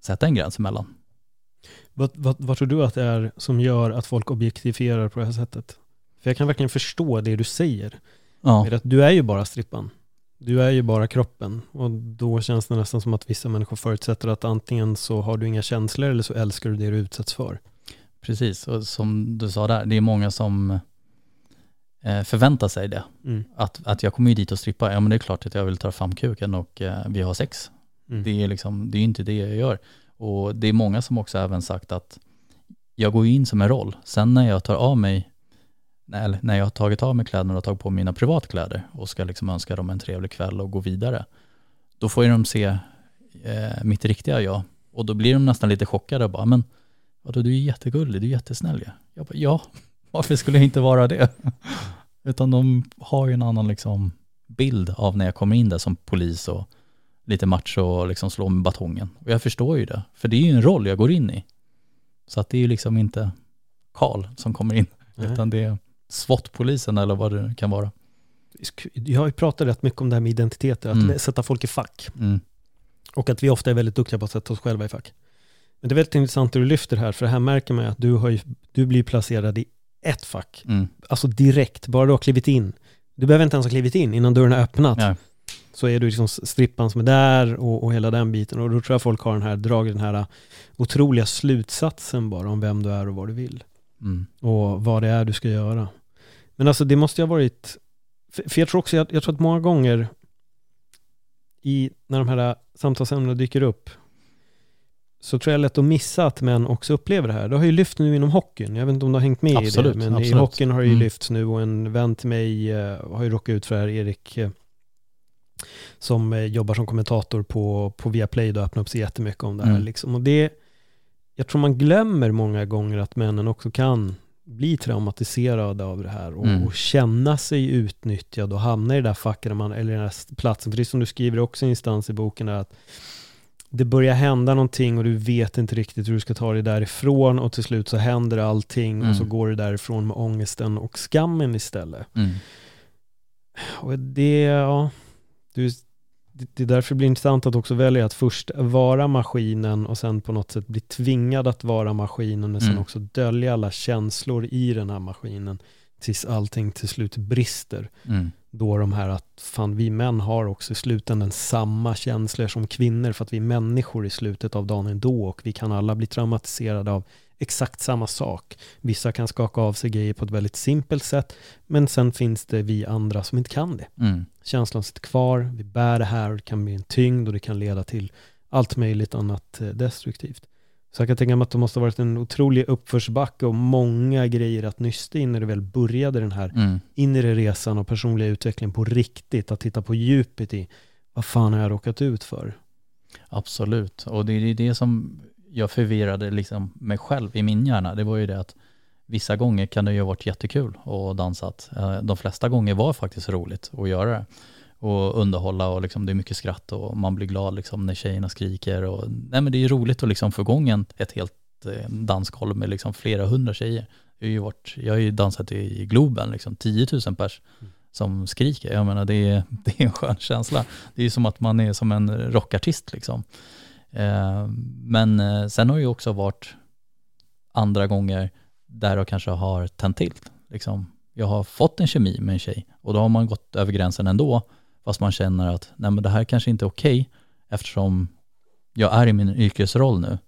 sätta en gräns emellan. Vad, vad, vad tror du att det är som gör att folk objektifierar på det här sättet? För jag kan verkligen förstå det du säger. Ja, att du är ju bara strippan. Du är ju bara kroppen. Och då känns det nästan som att vissa människor förutsätter att antingen så har du inga känslor eller så älskar du det du utsätts för. precis. Och som du sa där, det är många som eh, förväntar sig det. Mm. Att, att jag kommer ju dit och strippa, ja men det är klart att jag vill ta fram kuken och eh, vi har sex. Mm. Det är liksom, det är inte det jag gör. Och det är många som också även sagt att jag går in som en roll. Sen när jag tar av mig, eller när jag har tagit av mig kläderna och tagit på mina privatkläder och ska liksom önska dem en trevlig kväll och gå vidare, då får ju de se eh, mitt riktiga jag. Och då blir de nästan lite chockade och bara, men vadå, du är jättegullig, du är jättesnäll ju. Jag bara, ja, varför skulle jag inte vara det? Utan de har ju en annan liksom bild av när jag kommer in där som polis och lite macho och liksom slå med batongen. Och jag förstår ju det, för det är ju en roll jag går in i. Så att det är ju liksom inte Karl som kommer in, Nej. utan det är SWAT-polisen eller vad det kan vara. Jag har ju pratat rätt mycket om det här med identiteter, att Mm. sätta folk i fack. Mm. Och att vi ofta är väldigt duktiga på att sätta oss själva i fack. Men det är väldigt intressant det du lyfter här, för här märker man ju att du, har ju, du blir placerad i ett fack. Mm. Alltså direkt, bara du har klivit in. Du behöver inte ens ha klivit in innan dörren har öppnat. Ja. Så är du liksom strippan som är där och, och hela den biten. Och då tror jag folk har den här, dragit den här otroliga slutsatsen bara om vem du är och vad du vill. Mm. Och vad det är du ska göra. Men alltså det måste ju ha varit, för, jag tror också, jag, jag tror att många gånger i, när de här samtalsämnena dyker upp, så tror jag lätt att missa att män också upplever det här. Det har ju lyft nu inom hockeyn. Jag vet inte om du har hängt med Absolut, i det, men i absolut. hockeyn har det ju Mm. lyfts nu och en vän till mig eh, har ju råkat ut för det här, Erik, eh, som eh, jobbar som kommentator på, på Viaplay, då öppnar upp sig jättemycket om det här. Mm. Liksom. Och det, jag tror man glömmer många gånger att männen också kan bli traumatiserade av det här och, Mm. och känna sig utnyttjad och hamna i det där facket man, eller den där platsen. För det är som du skriver också i instans i boken, där att det börjar hända någonting och du vet inte riktigt hur du ska ta dig därifrån och till slut så händer allting och Mm. så går du därifrån med ångesten och skammen istället. Mm. Och det, ja, du, det är därför det blir intressant att också välja att först vara maskinen och sen på något sätt bli tvingad att vara maskinen men sen Mm. också dölja alla känslor i den här maskinen tills allting till slut brister. Mm. Då de här att fan vi män har också i slutändan samma känslor som kvinnor för att vi är människor i slutet av dagen ändå och vi kan alla bli traumatiserade av exakt samma sak. Vissa kan skaka av sig grejer på ett väldigt simpelt sätt men sen finns det vi andra som inte kan det. Mm. Känslan sitter kvar, vi bär det här det kan bli en tyngd och det kan leda till allt möjligt annat eh, destruktivt. Så jag kan tänka mig att det måste ha varit en otrolig uppförsbacke och många grejer att nysta in när du väl började den här Mm. inre resan och personliga utvecklingen på riktigt. Att titta på djupet i vad fan har jag råkat ut för? Absolut, och det är det som jag förvirrade liksom mig själv i min hjärna. Det var ju det att vissa gånger kan det ju ha varit jättekul och dansat. Eh, De flesta gånger var faktiskt roligt att göra det och underhålla och liksom det är mycket skratt och man blir glad liksom när tjejerna skriker och nej men det är roligt att liksom få igång ett helt eh, dansgolv med liksom flera hundra tjejer. Jag har ju, varit, jag har ju dansat i Globen, liksom 10 000 pers som skriker. Jag menar det är, det är en skön känsla. Det är ju som att man är som en rockartist liksom. Eh, Men eh, sen har det ju också varit andra gånger där jag kanske har tänt till. Liksom. Jag har fått en kemi med en tjej och då har man gått över gränsen ändå fast man känner att nej men det här kanske inte är okej eftersom jag är i min yrkesroll nu.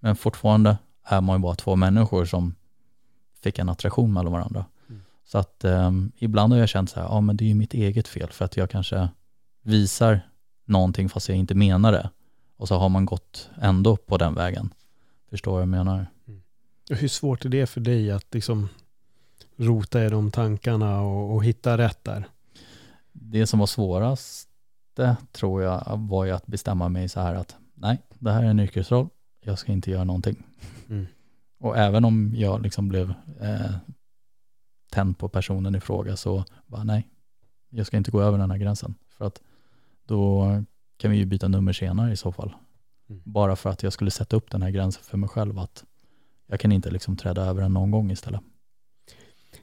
Men fortfarande är man ju bara två människor som fick en attraktion mellan varandra. Så att eh, ibland har jag känt så här, ja men det är ju mitt eget fel för att jag kanske visar någonting fast jag inte menar det. Och så har man gått ändå på den vägen. Förstår vad jag menar? Och hur svårt är det för dig att liksom rota i de tankarna och, och hitta rätt där? Det som var svårast det tror jag var ju att bestämma mig så här att nej, det här är en yrkesroll, jag ska inte göra någonting. Mm. Och även om jag liksom blev eh, tänd på personen i fråga så bara nej, jag ska inte gå över den här gränsen. För att då kan vi ju byta nummer senare i så fall. Mm. Bara för att jag skulle sätta upp den här gränsen för mig själv att jag kan inte liksom träda över den någon gång istället.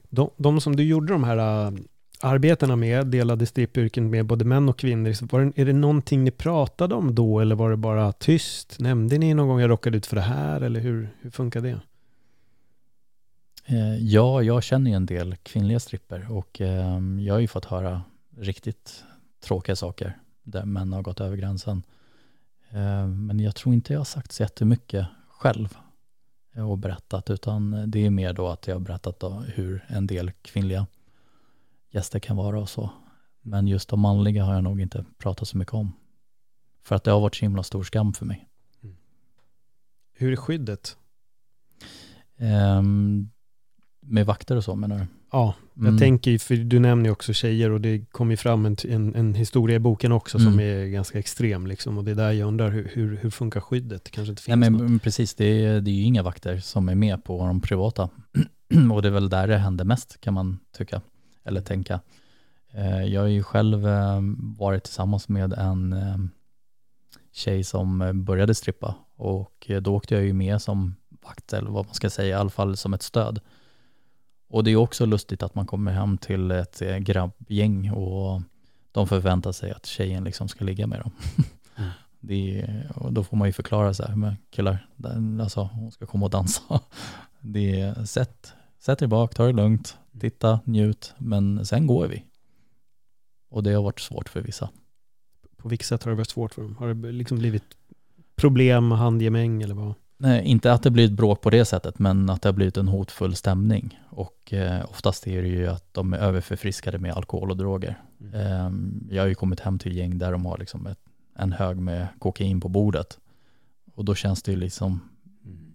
De, de som du gjorde de här äh, arbetena med, delade strippyrken med både män och kvinnor, var det, är det någonting ni pratade om då eller var det bara tyst? Nämnde ni någon gång jag råkade ut för det här eller hur, hur funkar det? Eh, ja, jag känner ju en del kvinnliga stripper och eh, jag har ju fått höra riktigt tråkiga saker där män har gått över gränsen. Eh, men jag tror inte jag har sagt så jättemycket själv och berättat utan det är mer då att jag har berättat hur en del kvinnliga gäster kan vara och så. Men just de manliga har jag nog inte pratat så mycket om. För att det har varit så himla stor skam för mig. Hur är skyddet? Ehm, med vakter och så menar du? Ja, jag Mm. tänker för du nämner ju också tjejer och det kommer ju fram en, en, en historia i boken också som Mm. är ganska extrem liksom och det är där jag undrar hur, hur, hur funkar skyddet? Det kanske inte Nej finns men något. precis, det är, det är ju inga vakter som är med på de privata. och det är väl där det händer mest kan man tycka, eller tänka. Eh, Jag har ju själv eh, varit tillsammans med en eh, tjej som började strippa och då åkte jag ju med som vakt eller vad man ska säga, i alla fall som ett stöd. Och det är också lustigt att man kommer hem till ett eh, grabbgäng och de förväntar sig att tjejen liksom ska ligga med dem. Det är, och då får man ju förklara så här, men killar, den- alltså hon ska komma och dansa. Det är, sätt, sätt er bak, ta det lugnt, titta, njut, men sen går vi. Och det har varit svårt för vissa. På vilket sätt har det varit svårt för dem? Har det liksom blivit problem, handgemäng eller vad? Nej, inte att det blivit bråk på det sättet, men att det har blivit en hotfull stämning. Och eh, oftast är det ju att de är överförfriskade med alkohol och droger. Eh, jag har ju kommit hem till gäng där de har liksom ett, en hög med kokain på bordet. Och då känns det ju liksom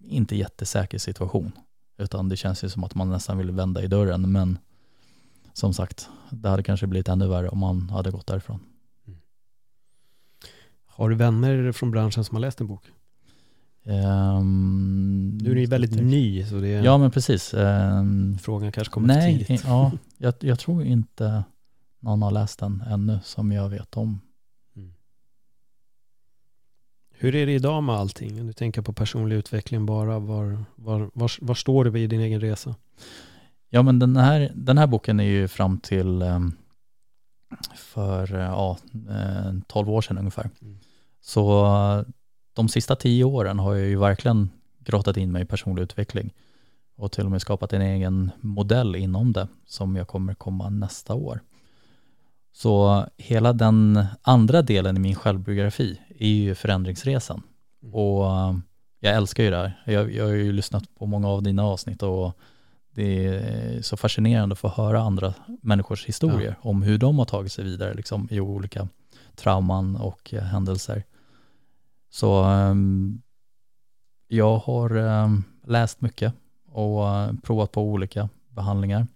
inte jättesäker situation. Utan det känns ju som att man nästan vill vända i dörren. Men som sagt, det hade kanske blivit ännu värre om man hade gått därifrån. Har du vänner från branschen som har läst din bok? Ehm, Nu är du ju väldigt ny så det är, Ja, men precis. Ehm, frågan kanske kommer Nej, tidigt. ja, jag, jag tror inte någon har läst den ännu som jag vet om. Hur är det idag med allting? Om du tänker på personlig utveckling bara, var, var, var, var står du vid din egen resa? Ja, men den här, den här boken är ju fram till ehm, för eh, ja, eh, 12 år sedan ungefär. Mm. Så eh, de sista tio åren har jag ju verkligen grottat in mig i personlig utveckling och till och med skapat en egen modell inom det som jag kommer komma nästa år. Så hela den andra delen i min självbiografi är ju förändringsresan. Och eh, jag älskar ju det här. Jag, jag har ju lyssnat på många av dina avsnitt och det är så fascinerande att få höra andra människors historier om hur de har tagit sig vidare liksom, i olika trauman och eh, händelser. Så ehm, Jag har ehm, läst mycket och eh, provat på olika behandlingar.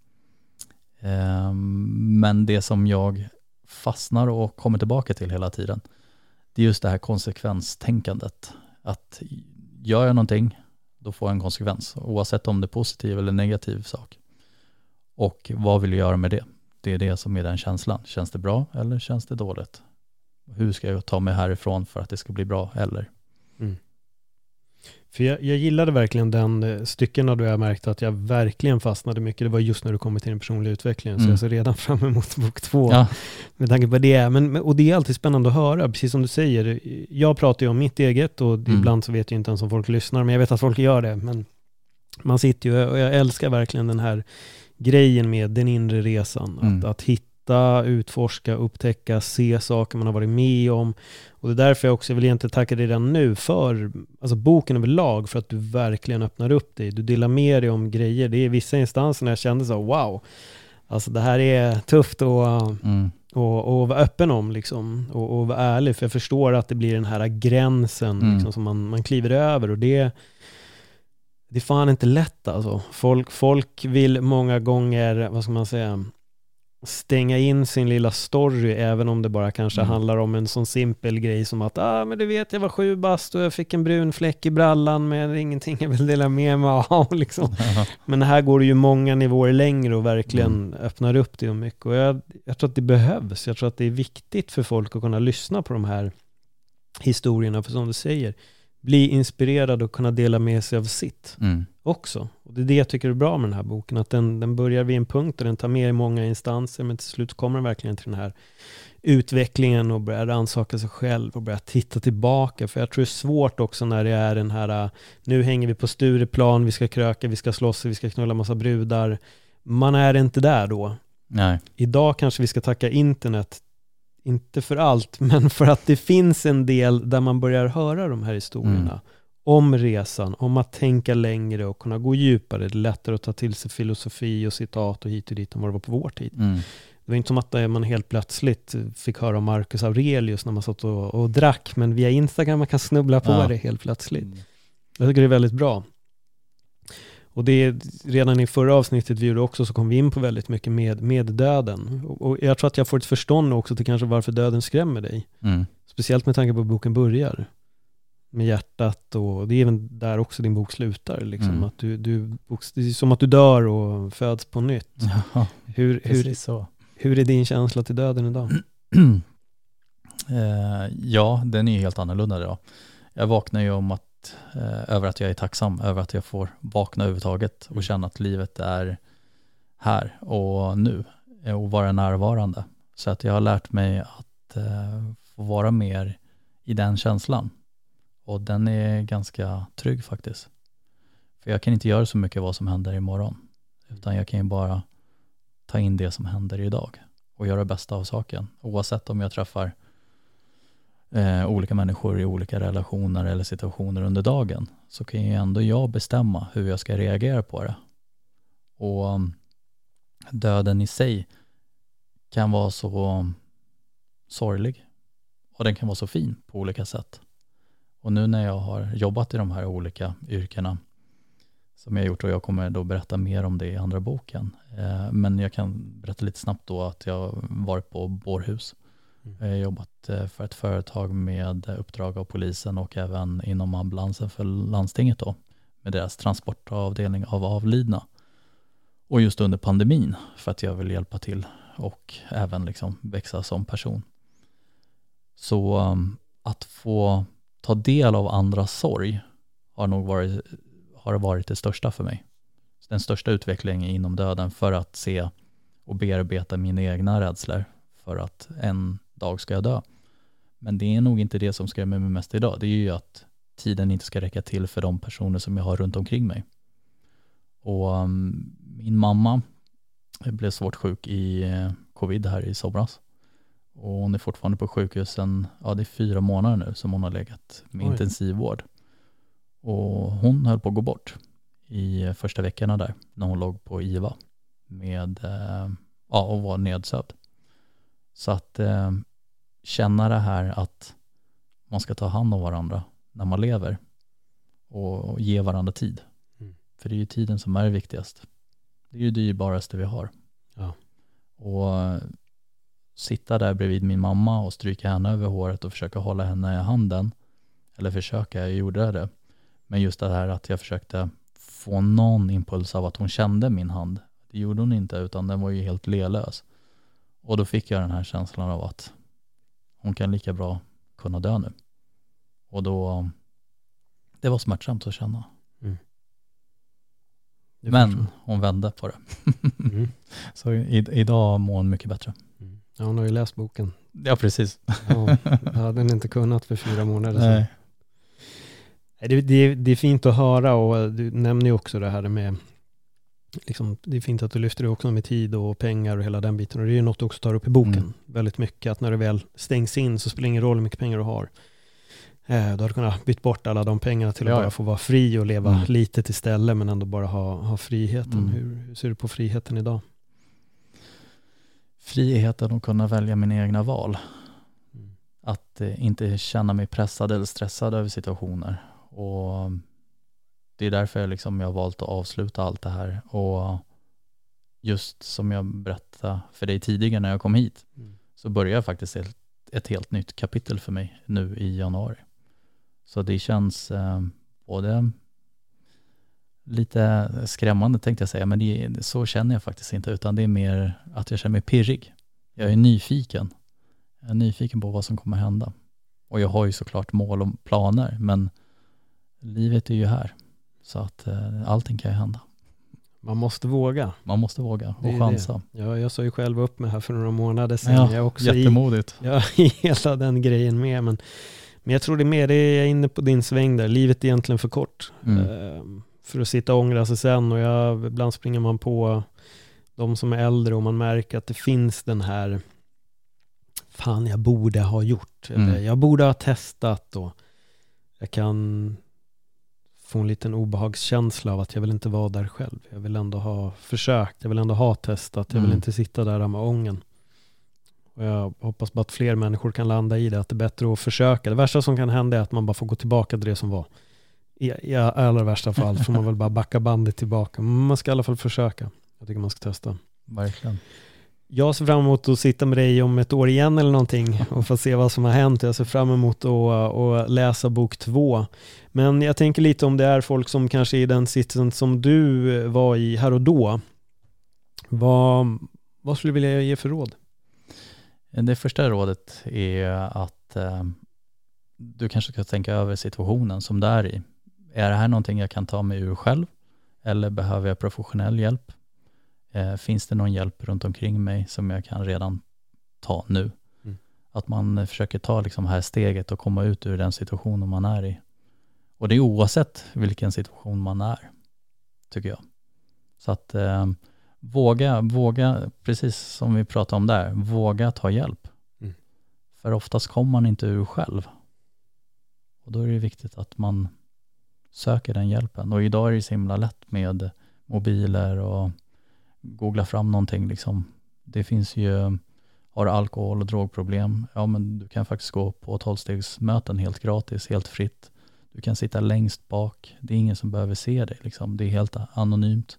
Ehm, men det som jag fastnar och kommer tillbaka till hela tiden, det är just det här konsekvenstänkandet. Att gör jag någonting, då får jag en konsekvens, oavsett om det är positiv eller negativ sak. Och vad vill jag göra med det? Det är det som är den känslan. Känns det bra eller känns det dåligt? Hur ska jag ta mig härifrån för att det ska bli bra eller? För jag, jag gillade verkligen den eh, styckena då jag märkte att jag verkligen fastnade mycket. Det var just när du kommer till den personliga utvecklingen. Så Mm. jag ser redan fram emot bok två. Ja, Med tanke på det. Men, men- och det är alltid spännande att höra, precis som du säger. Jag pratar ju om mitt eget och Mm. ibland så vet jag inte ens om folk lyssnar, men jag vet att folk gör det. Men man sitter ju, och jag älskar verkligen den här grejen med den inre resan. Att, Mm. att hitta, utforska, upptäcka, se saker man har varit med om. Och det är därför jag också vill egentligen tacka dig redan nu för alltså boken överlag, för att du verkligen öppnar upp dig. Du delar med dig om grejer. Det är vissa instanser när jag kände så, wow, alltså det här är tufft och mm, och, och vara öppen om liksom, och, och vara ärlig. För jag förstår att det blir den här gränsen Mm. liksom, som man, man kliver över. Och det, det är fan inte lätt alltså. Folk, folk vill många gånger, vad ska man säga, stänga in sin lilla story, även om det bara kanske Mm. handlar om en sån simpel grej som att ah, men du vet, jag var sju bast och jag fick en brun fläck i brallan, men det är ingenting jag vill dela med mig av. Liksom. Men här går det ju många nivåer längre och verkligen öppnar upp det och mycket. Och jag, jag tror att det behövs. Jag tror att det är viktigt för folk att kunna lyssna på de här historierna. För som du säger, bli inspirerad och kunna dela med sig av sitt mm, också. Och det är det jag tycker är bra med den här boken. Att den, den börjar vid en punkt och den tar med i många instanser. Men till slut kommer den verkligen till den här utvecklingen och börjar rannsaka sig själv och börja titta tillbaka. För jag tror det är svårt också när det är den här, äh, nu hänger vi på Stureplan, vi ska kröka, vi ska slåss, vi ska knulla massa brudar. Man är inte där då. nej, Idag kanske vi ska tacka internet, inte för allt, men för att det finns en del där man börjar höra de här historierna. Mm. Om resan, om att tänka längre och kunna gå djupare. Det är lättare att ta till sig filosofi och citat och hit och dit än vad det var på vår tid. mm, Det var inte som att man helt plötsligt fick höra om Marcus Aurelius när man satt och, och drack, men via Instagram man kan snubbla på Ja. det helt plötsligt. Jag tycker det är väldigt bra. Och det är redan i förra avsnittet vi gjorde också så kom vi in på väldigt mycket med, med döden. Och, och jag tror att jag får ett förstånd också till kanske varför döden skrämmer dig. mm, Speciellt med tanke på hur boken börjar. Med hjärtat och det är även där också din bok slutar. Liksom. Mm. Att du, du, det är som att du dör och föds på nytt. ja, Hur, hur, så. hur är din känsla till döden idag? Eh, ja, den är ju helt annorlunda idag. Jag vaknar ju om att, eh, över att jag är tacksam över att jag får vakna överhuvudtaget och Mm. känna att livet är här och nu eh, och vara närvarande. Så att jag har lärt mig att eh, få vara mer i den känslan. Och den är ganska trygg faktiskt. För jag kan inte göra så mycket vad som händer imorgon. Utan jag kan ju bara ta in det som händer idag och göra det bästa av saken. Oavsett om jag träffar eh, olika människor i olika relationer eller situationer under dagen så kan ju ändå jag bestämma hur jag ska reagera på det. Och mm, döden i sig kan vara så sorglig och den kan vara så fin på olika sätt. Och nu när jag har jobbat i de här olika yrkena som jag har gjort och jag kommer då berätta mer om det i andra boken. Eh, men jag kan berätta lite snabbt då att jag har varit på bårhus. Jag har jobbat eh, för ett företag med eh, uppdrag av polisen och även inom ambulansen för landstinget då med deras transportavdelning av avlidna. Och just under pandemin för att jag vill hjälpa till och även liksom växa som person. Så ehm, att få ta del av andras sorg har nog varit, har varit det största för mig. Den största utvecklingen inom döden för att se och bearbeta mina egna rädslor för att en dag ska jag dö. Men det är nog inte det som skrämmer mig mest idag. Det är ju att tiden inte ska räcka till för de personer som jag har runt omkring mig. Och um, min mamma blev svårt sjuk i eh, covid här i somras. Och hon är fortfarande på sjukhusen, ja det är fyra månader nu som hon har legat med Oj. intensivvård. Och hon höll på att gå bort i eh, första veckorna där, när hon låg på IVA med, eh, ja och var nedsövd. Så att eh, känna det här att man ska ta hand om varandra när man lever och, ge varandra tid. Mm. För det är ju tiden som är viktigast. Det är ju det dyrbaraste vi har. Ja. Och sitta där bredvid min mamma och stryka henne över håret och försöka hålla henne i handen. Eller försöka, jag gjorde det. Men just det här att jag försökte få någon impuls av att hon kände min hand. Det gjorde hon inte utan den var ju helt lelös. Och då fick jag den här känslan av att hon kan lika bra kunna dö nu. Och då, det var smärtsamt att känna. Det Men förstår hon vände på det. Mm. Så i, idag mår hon mycket bättre. Mm. Ja, hon har ju läst boken. Ja, precis. Ja, det hade den inte kunnat för fyra månader sedan. Nej, Det, det, det är fint att höra och du nämner ju också det här med Liksom, det är fint att du lyfter det också med tid och pengar och hela den biten. Och det är ju något du också tar upp i boken Mm. väldigt mycket. Att när det väl stängs in så spelar det ingen roll hur mycket pengar du har. Eh, du hade kunnat byta bort alla de pengarna till att Ja, bara få vara fri och leva Mm. litet istället men ändå bara ha, ha friheten. Mm. Hur, hur ser du på friheten idag? Friheten att kunna välja mina egna val. Mm. Att eh, inte känna mig pressad eller stressad över situationer. Och det är därför jag, liksom, jag har valt att avsluta allt det här. Och just som jag berättade för dig tidigare när jag kom hit, Mm. så börjar faktiskt ett, ett helt nytt kapitel för mig nu i januari. Så det känns eh, både lite skrämmande tänkte jag säga, men det, så känner jag faktiskt inte, utan det är mer att jag känner mig pirrig. Jag är nyfiken. Jag är nyfiken på vad som kommer hända. Och jag har ju såklart mål och planer, men livet är ju här. Så att eh, allting kan ju hända. Man måste våga. Man måste våga och det. chansa. Ja, jag sa ju själv upp mig här för några månader sedan. Ja, jag också i, jättemodigt. Ja, hela den grejen med. Men, men jag tror det är mer, det är jag är inne på din sväng där. Livet är egentligen för kort. Mm. Ehm, för att sitta och ångra sig sen. Och jag, ibland springer man på de som är äldre och man märker att det finns den här fan jag borde ha gjort. Eller Mm. jag borde ha testat och jag kan få en liten obehagskänsla av att jag vill inte vara där själv. Jag vill ändå ha försökt, jag vill ändå ha testat, jag vill Mm. inte sitta där med ången. Och jag hoppas bara att fler människor kan landa i det, att det är bättre att försöka. Det värsta som kan hända är att man bara får gå tillbaka till det som var. I, i allra värsta fall får man väl bara backa bandet tillbaka. Men man ska i alla fall försöka. Jag tycker man ska testa. Verkligen. Jag ser fram emot att sitta med dig om ett år igen eller någonting och få se vad som har hänt. Jag ser fram emot att, att läsa bok två. Men jag tänker lite om det är folk som kanske är i den sitsen som du var i här och då. Vad, vad skulle du vilja ge för råd? Det första rådet är att eh, du kanske ska tänka över situationen som du är i. Är det här någonting jag kan ta mig ur själv? Eller behöver jag professionell hjälp? Eh, finns det någon hjälp runt omkring mig som jag kan redan ta nu? Mm. Att man eh, försöker ta liksom här steget och komma ut ur den situationen man är i. Och det är oavsett vilken situation man är, tycker jag. Så att eh, våga, våga, precis som vi pratade om där, våga ta hjälp. Mm. För oftast kommer man inte ur själv. Och då är det viktigt att man söker den hjälpen. Och idag är det så himla lätt med mobiler och googla fram någonting liksom. Det finns ju, har du alkohol och drogproblem, ja men du kan faktiskt gå på tolvstegsmöten helt gratis, helt fritt. Du kan sitta längst bak, det är ingen som behöver se dig liksom. Det är helt anonymt.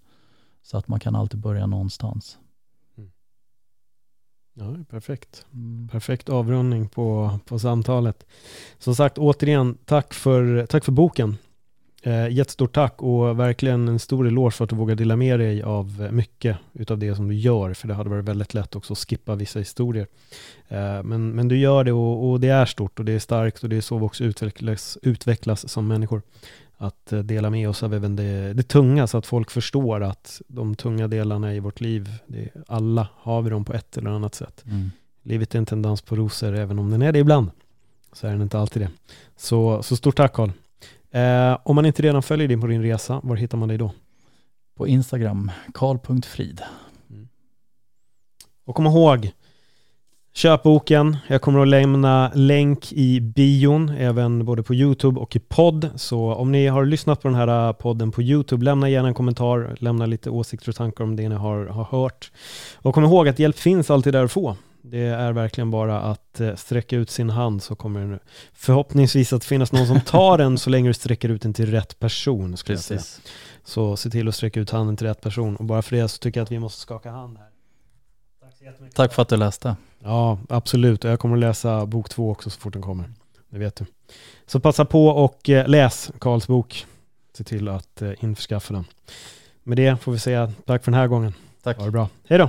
Så att man kan alltid börja någonstans. Ja, perfekt. Mm. Perfekt avrundning på, på samtalet. Som sagt, återigen, tack för, tack för boken. Eh, jättestort tack och verkligen en stor eloge för att du vågar dela med dig av mycket utav det som du gör, för det hade varit väldigt lätt också att skippa vissa historier. Eh, men, men du gör det och, och det är stort och det är starkt och det är så vi också utvecklas, utvecklas som människor. Att eh, dela med oss av även det, det tunga så att folk förstår att de tunga delarna i vårt liv, det, alla har vi dem på ett eller annat sätt. Mm. Livet är inte en dans på rosor, även om den är det ibland. Så är den inte alltid det. Så, så stort tack Karl. Eh, om man inte redan följer dig på din resa, var hittar man dig då? På Instagram, karl.frid. Och kom ihåg, köp boken. Jag kommer att lämna länk i bion, även både på YouTube och i podd. Så om ni har lyssnat på den här podden på YouTube, lämna gärna en kommentar, lämna lite åsikter och tankar om det ni har, har hört. Och kom ihåg att hjälp finns alltid där att få. Det är verkligen bara att eh, sträcka ut sin hand så kommer det förhoppningsvis att finnas någon som tar den så länge du sträcker ut den till rätt person. Skulle jag säga. Precis. Så se till att sträcka ut handen till rätt person. Och bara för det så tycker jag att vi måste skaka hand här. Tack så jättemycket. Tack för att du läste. Ja, absolut. Och jag kommer att läsa bok två också så fort den kommer. Det vet du. Så passa på och eh, läs Karls bok. Se till att eh, införskaffa den. Med det får vi säga tack för den här gången. Tack. Ha det bra. Hej då!